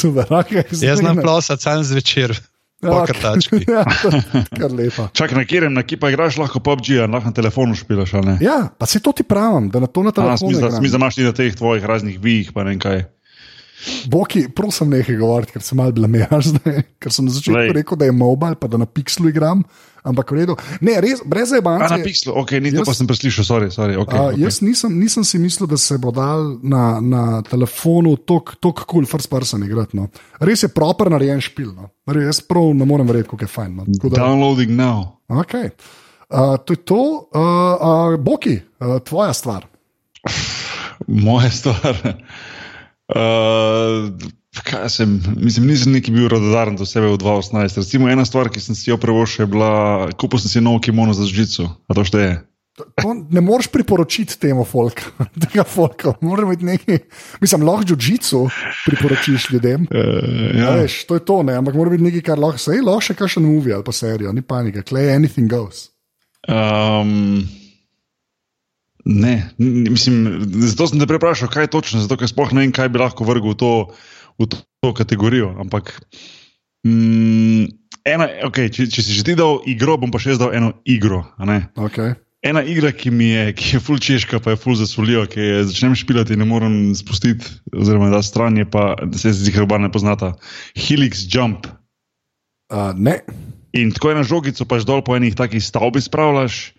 Super, ok. Jaz znam flosa, cel zvečer. Pokrtački. Ja, kar lepa. Čakaj, na kjerem, na ki pa igraš lahko PUBG, lahko na telefonu špilaš? Ja, pa se to ti pravim, da na to na telefonu. Smisel, da imaš ti na teh tvojih raznih vijih, pa ne kaj. Boki, prosim, nekaj govoriti, ker sem malo blamiraš zdaj. Ker sem na začetku rekel, da je mobile, pa da na Pixelu igram. Ampak v redu. Ne, res, brez A na. Pixelu, ok, ni to pa sem preslišal, sorry, sorry. Okay, Uh, okay. jaz nisem, nisem si mislil, da se bo dal na, na telefonu tako cool, first person igrati. No. Res je proper narejen špil. No. Res, prav ne morem verjeti, kako je fajn. No. Tako da- Downloading now. Okay. Uh, to je to, uh, uh, Boki, uh, tvoja stvar. Moja stvar. Uh, kaj sem, mislim, nisem neki bil rododaren do sebe v 2018. Recimo ena stvar, ki sem si jo prevošil, je bila, kupil sem si nov kimono za žico. A to šteje? To ne moreš priporočiti temu folku, tega folka. Mora biti nekaj, mislim, lahko žico priporočiš ljudem. Uh, Ja. Veš, to je to, ne? ampak mora biti nekaj, kar lahko, sej lahko še kakšen movie ali pa serijo, ni panike, klej anything goes. Um, ne, mislim, zato sem te preprašal, kaj točno, zato ker sploh ne vem, kaj bi lahko vrgel v to, v to, to kategorijo. Ampak, mm, ena, okay, če, če si že ti dal igro, bom pa še jaz dal eno igro. a ne. Okay. Ena igra, ki mi je, ki je full češka, pa je full zasolijo, ki je začnem špilati in ne morem spustiti, oziroma da stran je pa, da se zdi, da ne poznata. Helix Jump. Uh, ne, In tako je na žogico, pač dol po enih takih stavbi spravljaš,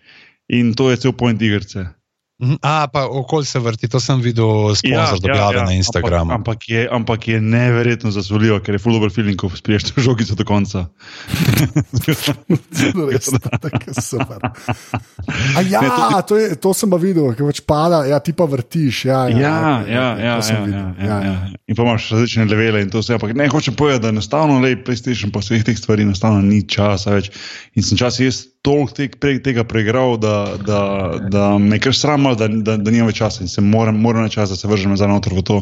in to je cel point igrice. Mhm. A, pa okolj se vrti, to sem videl sponzor ja, ja, ja, na Instagramu. Ampak, ampak, je, ampak je neverjetno zasolijo, ker je full dobro feeling, ko spriješ to žogico do konca. res, tako je super. A ja, to, je, to sem pa videl, ki pač pada, ja, ti pa vrtiš. Ja, ja, Ja, ja, ja, to sem ja, videl, ja, ja, ja. In pa imaš različne levele in to vse. Ampak ne hočem povedati, da enostavno le PlayStation pa vseh teh stvari enostavno ni časa več. In sem časi jaz toliko te, pre, tega preigral, da, da, da me je kar sram, da, da, da nimam več časa in se moram, moram na čas, da se vržem nazaj noter v to.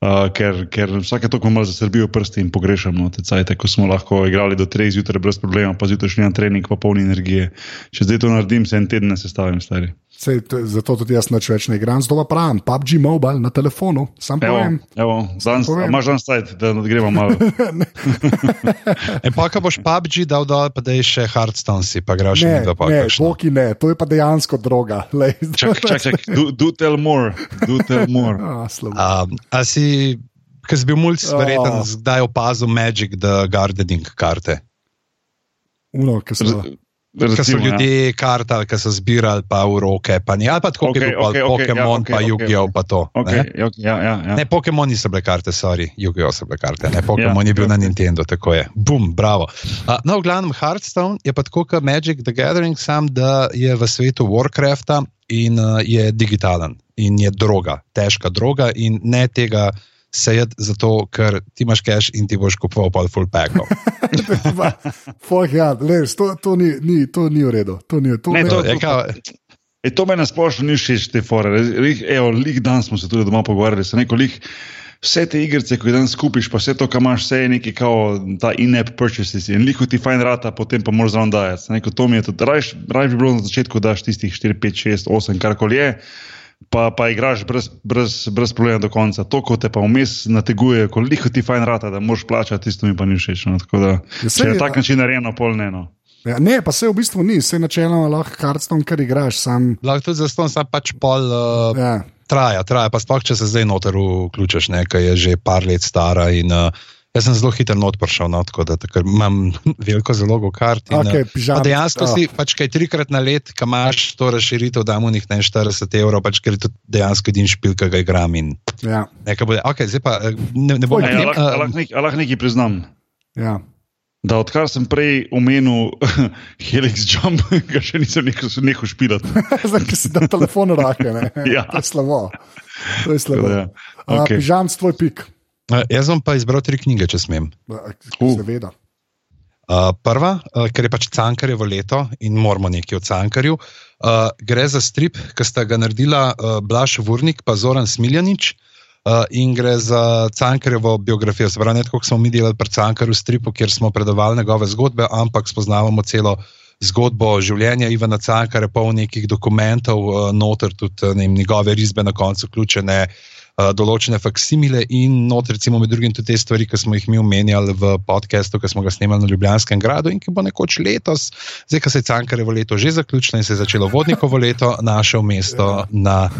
Uh, ker, ker vsake toliko malo zasrbijo prsti in pogrešam no, te cajte, ko smo lahko igrali do 3 zjutraj brez problema, pa zjutraj šli na trening, pa polni energije. Če zdaj to naredim, se en teden ne sestavim, stari. Sej, to, zato tudi jaz nič več ne igram, pa pravim, PUBG Mobile na telefonu, sam Evo, povem. evo, a imaš danes sajt, da gremo malo. E, pa, ko boš PUBG dal dol, pa da je še Hearthstone si, pa greš še Ne, nekaj pa ne. Boki ne, to je pa dejansko droga. Lej, Čak, čak, čak, do, do tell more, do tell more. A, slabo. Um, a si, ki si bil mulj, verjeten, Oh. zdaj opazil Magic the Gardening karte? Uno, ki so. Ker so ja. ljudje kartali, ki so zbirali pa v roke, pa ni, ali pa tako okay, okej, okay, okej, ja, Pokémon, okej, pa Yu-Gi-Oh! okej. pa to. Okay, ne? ja, ja, ja. Ne, Pokémon niso bile karte, sorry, Yu-Gi-Oh! so bile karte, ne, Pokémon Ja, je bil ja. na Nintendo, tako je. Bum, bravo. Uh, no, v glavnem Hearthstone je pa tako kot Magic the Gathering, sam da je v svetu Warcrafta in uh, je digitalen in je droga, težka droga in ne tega sejati zato, ker ti imaš cash in ti boš kupoval pol full packov. Fuck, ja, les, to, to, ni, ni, to ni v redu. To ni, to Ne, ne, to- Je kao, E, to meni splošno ni všeč, te fore. Lih, evo, lik dan smo se tudi doma pogovarjali, se neko lik. Vse te igrice, ko jih danes skupiš, pa vse to, kar imaš, vse je neki kao ta in-app purchases in liho ti fajn rata, potem pa moraš zraven dajati. Neko, to mi je tudi, rajš, rajš bi bilo na začetku, daš tistih 4, 5, 6, 8, karkoli je, pa, pa igraš brez, brez, brez problema do konca. To, ko te pa vmes nateguje, ko liho ti fajn rata, da moraš plačati, tisto mi pa ni všeč. No. Tako da, Ja, če saj, je na tak način narejeno, pol ne. No. ja, ne, pa se v bistvu ni, se načeloma lahko kartston, kar igraš, sam. lahko tudi zaston, sam pač pol. Uh, Ja. Traja, traja, pa sploh če se zdaj noter vključiš, nekaj je že par let stara. In, uh, jaz sem zelo hitro not prišel, no, tako da takrat imam veliko zalogo kart. In, Okej, uh, pižam, pa dejansko oh. si pač kaj trikrat na let, ki imaš to razširitev, da mu njih ne 40 evrov, pač ker je to dejansko edin špil, ki ga igram. In, Ja, nekaj bude, okay, zdaj pa eh, ne, ne bom Oj, Ej, a tem, lahko- uh, nek- a lahko nekaj priznam. ja. Da, odkar sem prej omenil Helix Jump, ga še nisem nehal špilati. Zdaj, ki si na telefonu rake, ne. Ja. To je slabo. To je slabo. Ja, Okay. okej. Pižam, tvoj pik. Jaz bom pa izbral tri knjige, če smem. Seveda. Uh, prva, uh, ker je pač Cankarjevo leto in moramo nekaj o Cankarju. Uh, gre za strip, ki sta ga naredila uh, Blaž Vurnik in Zoran Smiljanič. Uh, in gre za Cankarjevo biografijo. Se pravi, ne tako, kot smo mi delali pri Cankarju stripu, kjer smo predavali njegove zgodbe, ampak spoznavamo celo zgodbo življenja Ivana Cankarja, pol nekih dokumentov, uh, noter tudi ne njegove risbe na koncu, vključene uh, določene faksimile in noter, recimo, med drugim tudi te stvari, ki smo jih mi omenjali v podkastu, ki smo ga snemali na Ljubljanskem gradu in ki bo nekoč letos, zdaj, ko se je Cankarjevo leto že zaključilo in se je začelo vodnikovo leto, našel mesto na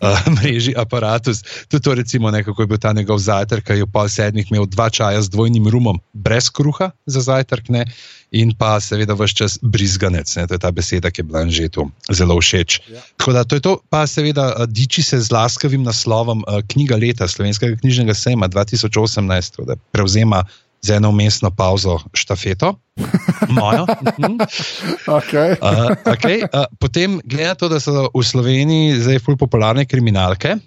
uh, mreži aparatus. Tudi to, recimo, nekako je bil ta njegov zajtrk, ki je v pol sedmih imel dva čaja z dvojnim rumom, brez kruha za zajtrk, ne? in pa seveda vse čas brizganec. Ne? To je ta beseda, ki je bila že tu zelo všeč. Ja. Tako da to je to, pa seveda uh, diči se z laskavim naslovom uh, knjiga leta slovenskega knjižnega sejma 2018, da prevzema z eno umestno pauzo štafeto, mojo. okay. uh, okay. Uh, potem, glede na to, da so v Sloveniji zdaj fulj popularne kriminalke,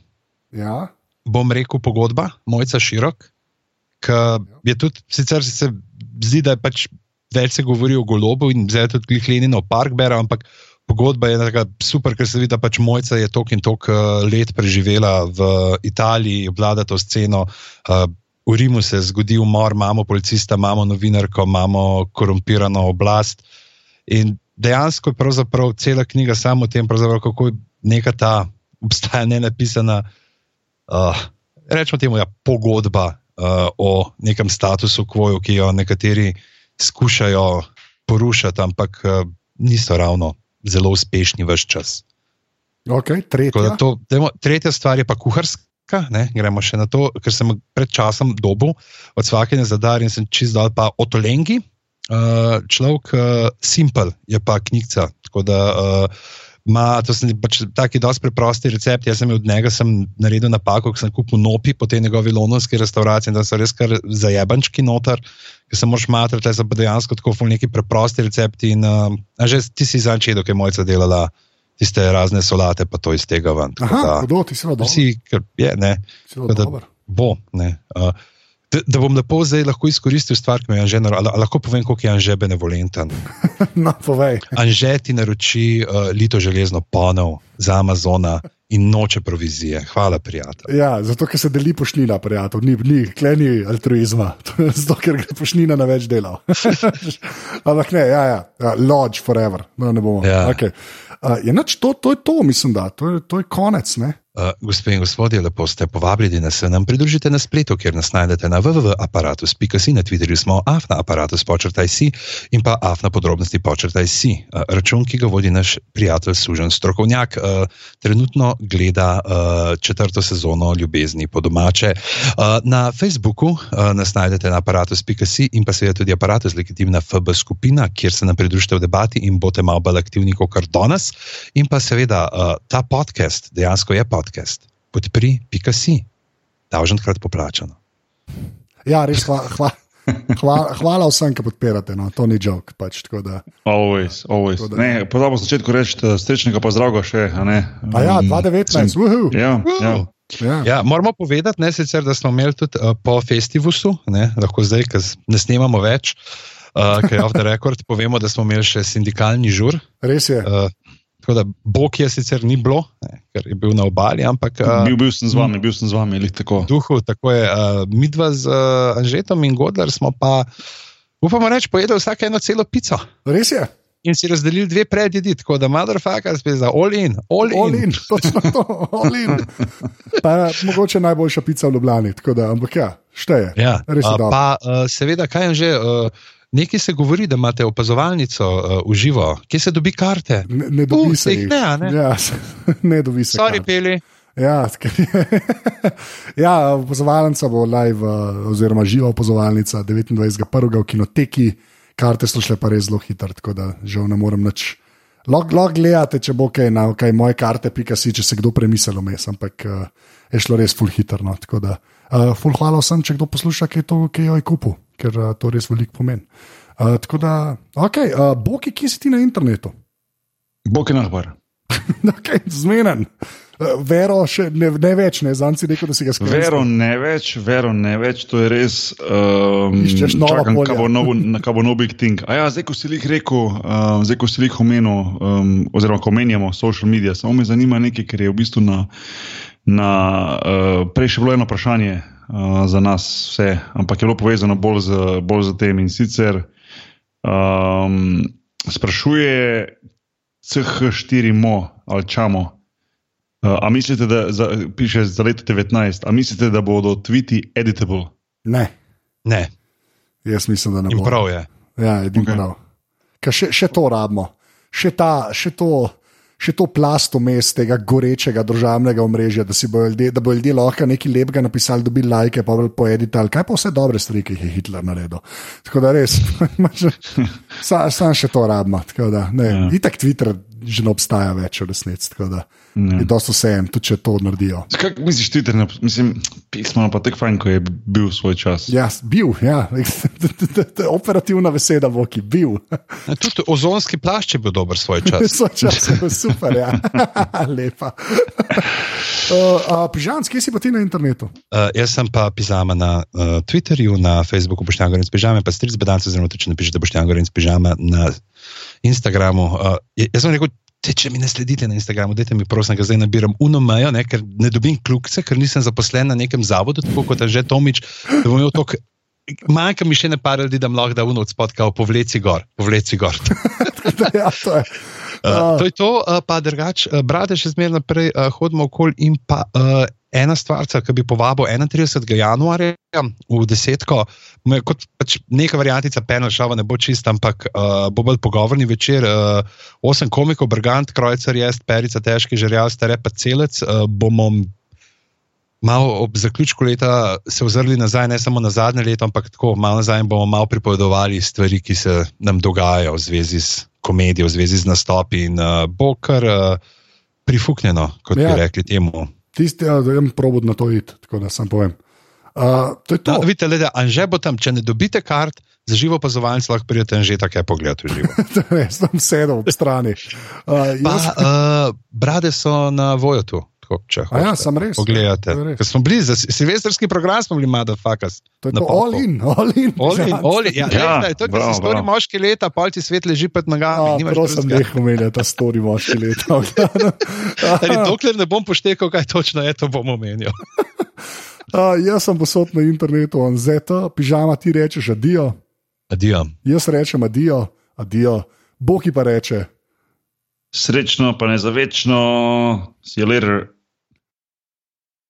ja. bom rekel pogodba, mojca širok, ki je tudi, sicer se zdi, da je pač več se govori o golobu in zdaj tudi Lenino park bere, ampak. Pogodba je tako super, ker se vidi, da pač mojca je toliko in toliko let preživela v Italiji, vlada to sceno, uh, v Rimu se je zgodil umor, imamo policista, imamo novinarko, imamo korumpirano oblast. In dejansko je pravzaprav cela knjiga samo o tem, kako je neka ta obstaja ne napisana, uh, rečemo temu, ja, pogodba uh, o nekem statusu quo, ki jo nekateri skušajo porušiti, ampak uh, niso ravno zelo uspešni v vse čas. Okay, tretja. To, demo, tretja stvar je pa kuharska skratka, ne, gremo še na to, ker sem pred časom dobil od vsakega zadar in sem čist dal pa o Tolengi. Uh, človek, uh, Simple je pa knjiga. Tako da uh, ima to pač taki dosti preprosti recept. Jaz sem od njega sem naredil napako, ko sem kupil nopi po tej njegovi londonski restavraciji in da so res kar zajebančki noter, ki se moraš matrati, da so dejansko tako neki preprosti recepti. In, uh, že ti si zančil, da je mojca delala tiste razne solate, pa to iz tega ven. Aha, kdo ti se vodi? Vsi, ker je, ne. Da, bo, ne. Uh, Da, da bom lepo zdaj lahko izkoristil stvar, ki me je že naročil. Lahko povem, koliko je Anže benevolenten. no, povej. Anže ti naroči uh, lito železno ponov za Amazona in noče provizije. Hvala, prijatelj. Ja, zato, ker se deli pošnina, prijatelj, ni, ni kleni altruizma, zato, ker gre pošnina na več delov. Ampak ne, ja, ja, lodge forever, no, ne bomo. Ja. Okay. Uh, je to, to je to, mislim, da to je, to je konec. Ne? Uh, gospe in gospodje, lepo ste povabljeni, da se nam pridružite na spletu, kjer nas najdete na www.aparatus.si, na Twitterju smo afna aparatus počrtaj si in pa afna podrobnosti počrtaj si. Uh, račun, ki ga vodi naš prijatelj, sužen strokovnjak, uh, trenutno gleda četrto sezono ljubezni po domače. Na Facebooku nas najdete na aparatus.si in pa seveda tudi aparatus legitimna FB skupina, kjer se nam pridružite v debati in boste malo bolj aktivni kot danes. In pa seveda ta podcast dejansko je podcast. Podpri, pika si, davženkrat poplačano. Ja, res hvala. Hva. Hvala, hvala vsem, ki podpirate, no, to ni jok. Pač, always, always. Pozabo na začetku reči, srečnega pozdrava še. A, a ja, 2019, uhu. Ja, ja. Ja. Ja, moramo povedati, ne, sicer, da smo imeli tudi uh, po festivalu, lahko zdaj, ker ne snemamo več, uh, kaj je off the record, povemo, da smo imeli še sindikalni žur. Res je. Uh, Tako da Bog je sicer ni bilo, ne, ker je bil na obali, ampak. Bil, bil sem z vami, bil sem z vami, ali tako. Duhu, tako je. Uh, mi dva z uh, Anžetom in Godler smo pa, upamo reči, pojedli vsake eno celo pico. Res je. In si razdelili dve predjedi, tako da motherfucker spet za all in, all, all in. in. Točno to, all in. Pa mogoče najboljša pica v Ljubljani, tako da, ampak ja, šteje. Ja. Uh, pa uh, seveda, kaj je že. Uh, Nekaj se govori, da imate opazovalnico uh, v živo, kje se dobi karte. Ne, ne dobi uh, se jih. Ne, ne. Ja, ne dobi se. Sorry, peli. Ja, ja, opazovalnica bo live, uh, oziroma živa opazovalnica 29.1. v kinoteki, karte so šle pa res zelo hitro, tako da žal ne morem več. Lahko gledate, če bo kaj na okay, moje karte, pika si, če se kdo premislil vmes, ampak uh, je šlo res full hitro. No, tako da, uh, full hvala vsem, če kdo posluša, kaj, to, kaj jo je kupil ker uh, to res veliko pomeni. Uh, tako da, ok, uh, Boki, kje si ti na internetu? Boki na hvar. okay, zmenen. Vero, še ne, ne več, ne znam si reči, da si ga skrivaj. Vero, ne več, vero, ne več, to je res. Um, Iščeš novo, čakam, kaj bo novo, kaj bo novi ting. A ja, zdaj, ko si jih rekel, um, zdaj, ko si jih omenil, um, oziroma ko omenjamo social medije, samo me zanima nekaj, ker je v bistvu na, na uh, prej še bilo eno vprašanje, uh, za nas vse, ampak je bilo povezano bolj z, bolj z tem in sicer um, sprašuje CH4 mo ali čamo. Uh, a mislite, da za, piše za leto 19, a mislite, da bodo tviti editable? Ne. ne. Jaz mislim, da ne bodo. Prav je. Ja, edino okay. prav. Še, še to rabimo, še, ta, še to še to plast vmes tega gorečega državnega omrežja, da, bojo ljudje, da bojo ljudje lahko nekaj lepega napisali, dobili lajke, pa bojo poeditali. Kaj pa vse dobre stvari, ki jih je Hitler naredil. Tako da res, sam, sam še to rabimo. Ja. Itak Twitter že ne obstaja več v resnici. Ja. Je dosto vse en, tudi če to naredijo. Kaj misliš, Twitter, mislim, pismo pa tako fajn, ko je bil svoj čas. Ja, bil, ja. operativna beseda, bo ki bil. tudi ozonski plašč je bil dober svoj čas. svoj čas je bil super, ja. lepa. Uh, uh, Pižam, kje si pa ti na internetu? Uh, jaz sem pa pižama na uh, Twitterju, na Facebooku Boštjan Gorenc Pižame, pa stric bedancev, zelo če napišete Boštjan Gorenc Pižama na Instagramu. Uh, jaz sem rekel, te, če mi ne sledite na Instagramu, dajte mi prosim, da zdaj nabiram unomejo, ker ne dobim kljukce, ker nisem zaposlen na nekem zavodu, tako kot že Tomič. Manjka mi še ne par ljudi, da lahko da uno odspodka, povleci gor, povleci gor. ja, to je. Uh, to je to, uh, pa drugače, uh, brate, še zmeraj naprej uh, hodimo okoli in pa uh, ena stvar, ki bi povabil 31. januarja v desetko, kot pač neka variantica penalšava, ne bo čista, ampak uh, bo bolj pogovorni večer. Uh, osem komikov, Brgant, Krojcer, Jest, Perica, Težki, Žerjal, Stare pa celec. Uh, bomo malo ob zaključku leta se ozrli nazaj, ne samo na zadnje leto, ampak tako malo nazaj bomo malo pripovedovali stvari, ki se nam dogajajo v zvezi s komedijo, v zvezi z nastopi in uh, bo kar uh, prifuknjeno, kot ja. bi rekli temu. Tisti, ja, da imam probud na to iti, tako da sam povem. Uh, to to. No, vidite, le, Anže bo tam, če ne dobite kart, za živo opazovalce lahko pridete in že tako je pogled v živo. Jaz sem sedel v strani. Uh, pa, jaz... uh, brade so na vojotu. Če ja, sem res. Pogledajte. Ker smo bili za silvestrski program, smo bili madafakas. To je to all in, all in. All in, all in. Ja, ja, je, to je to, stori moški leta, palci svet leži pred nogami. Ja, prosim, ne umeli, ta stori moški leta. Dokler ne bom poštekal, kaj točno je, to bom omenil. Uh, jaz sem posod na internetu, on zeta, pižama ti rečeš adijo. Adijo. Jaz rečem adijo, adijo. Boki pa reče. Srečno, pa ne za večno, si je ler.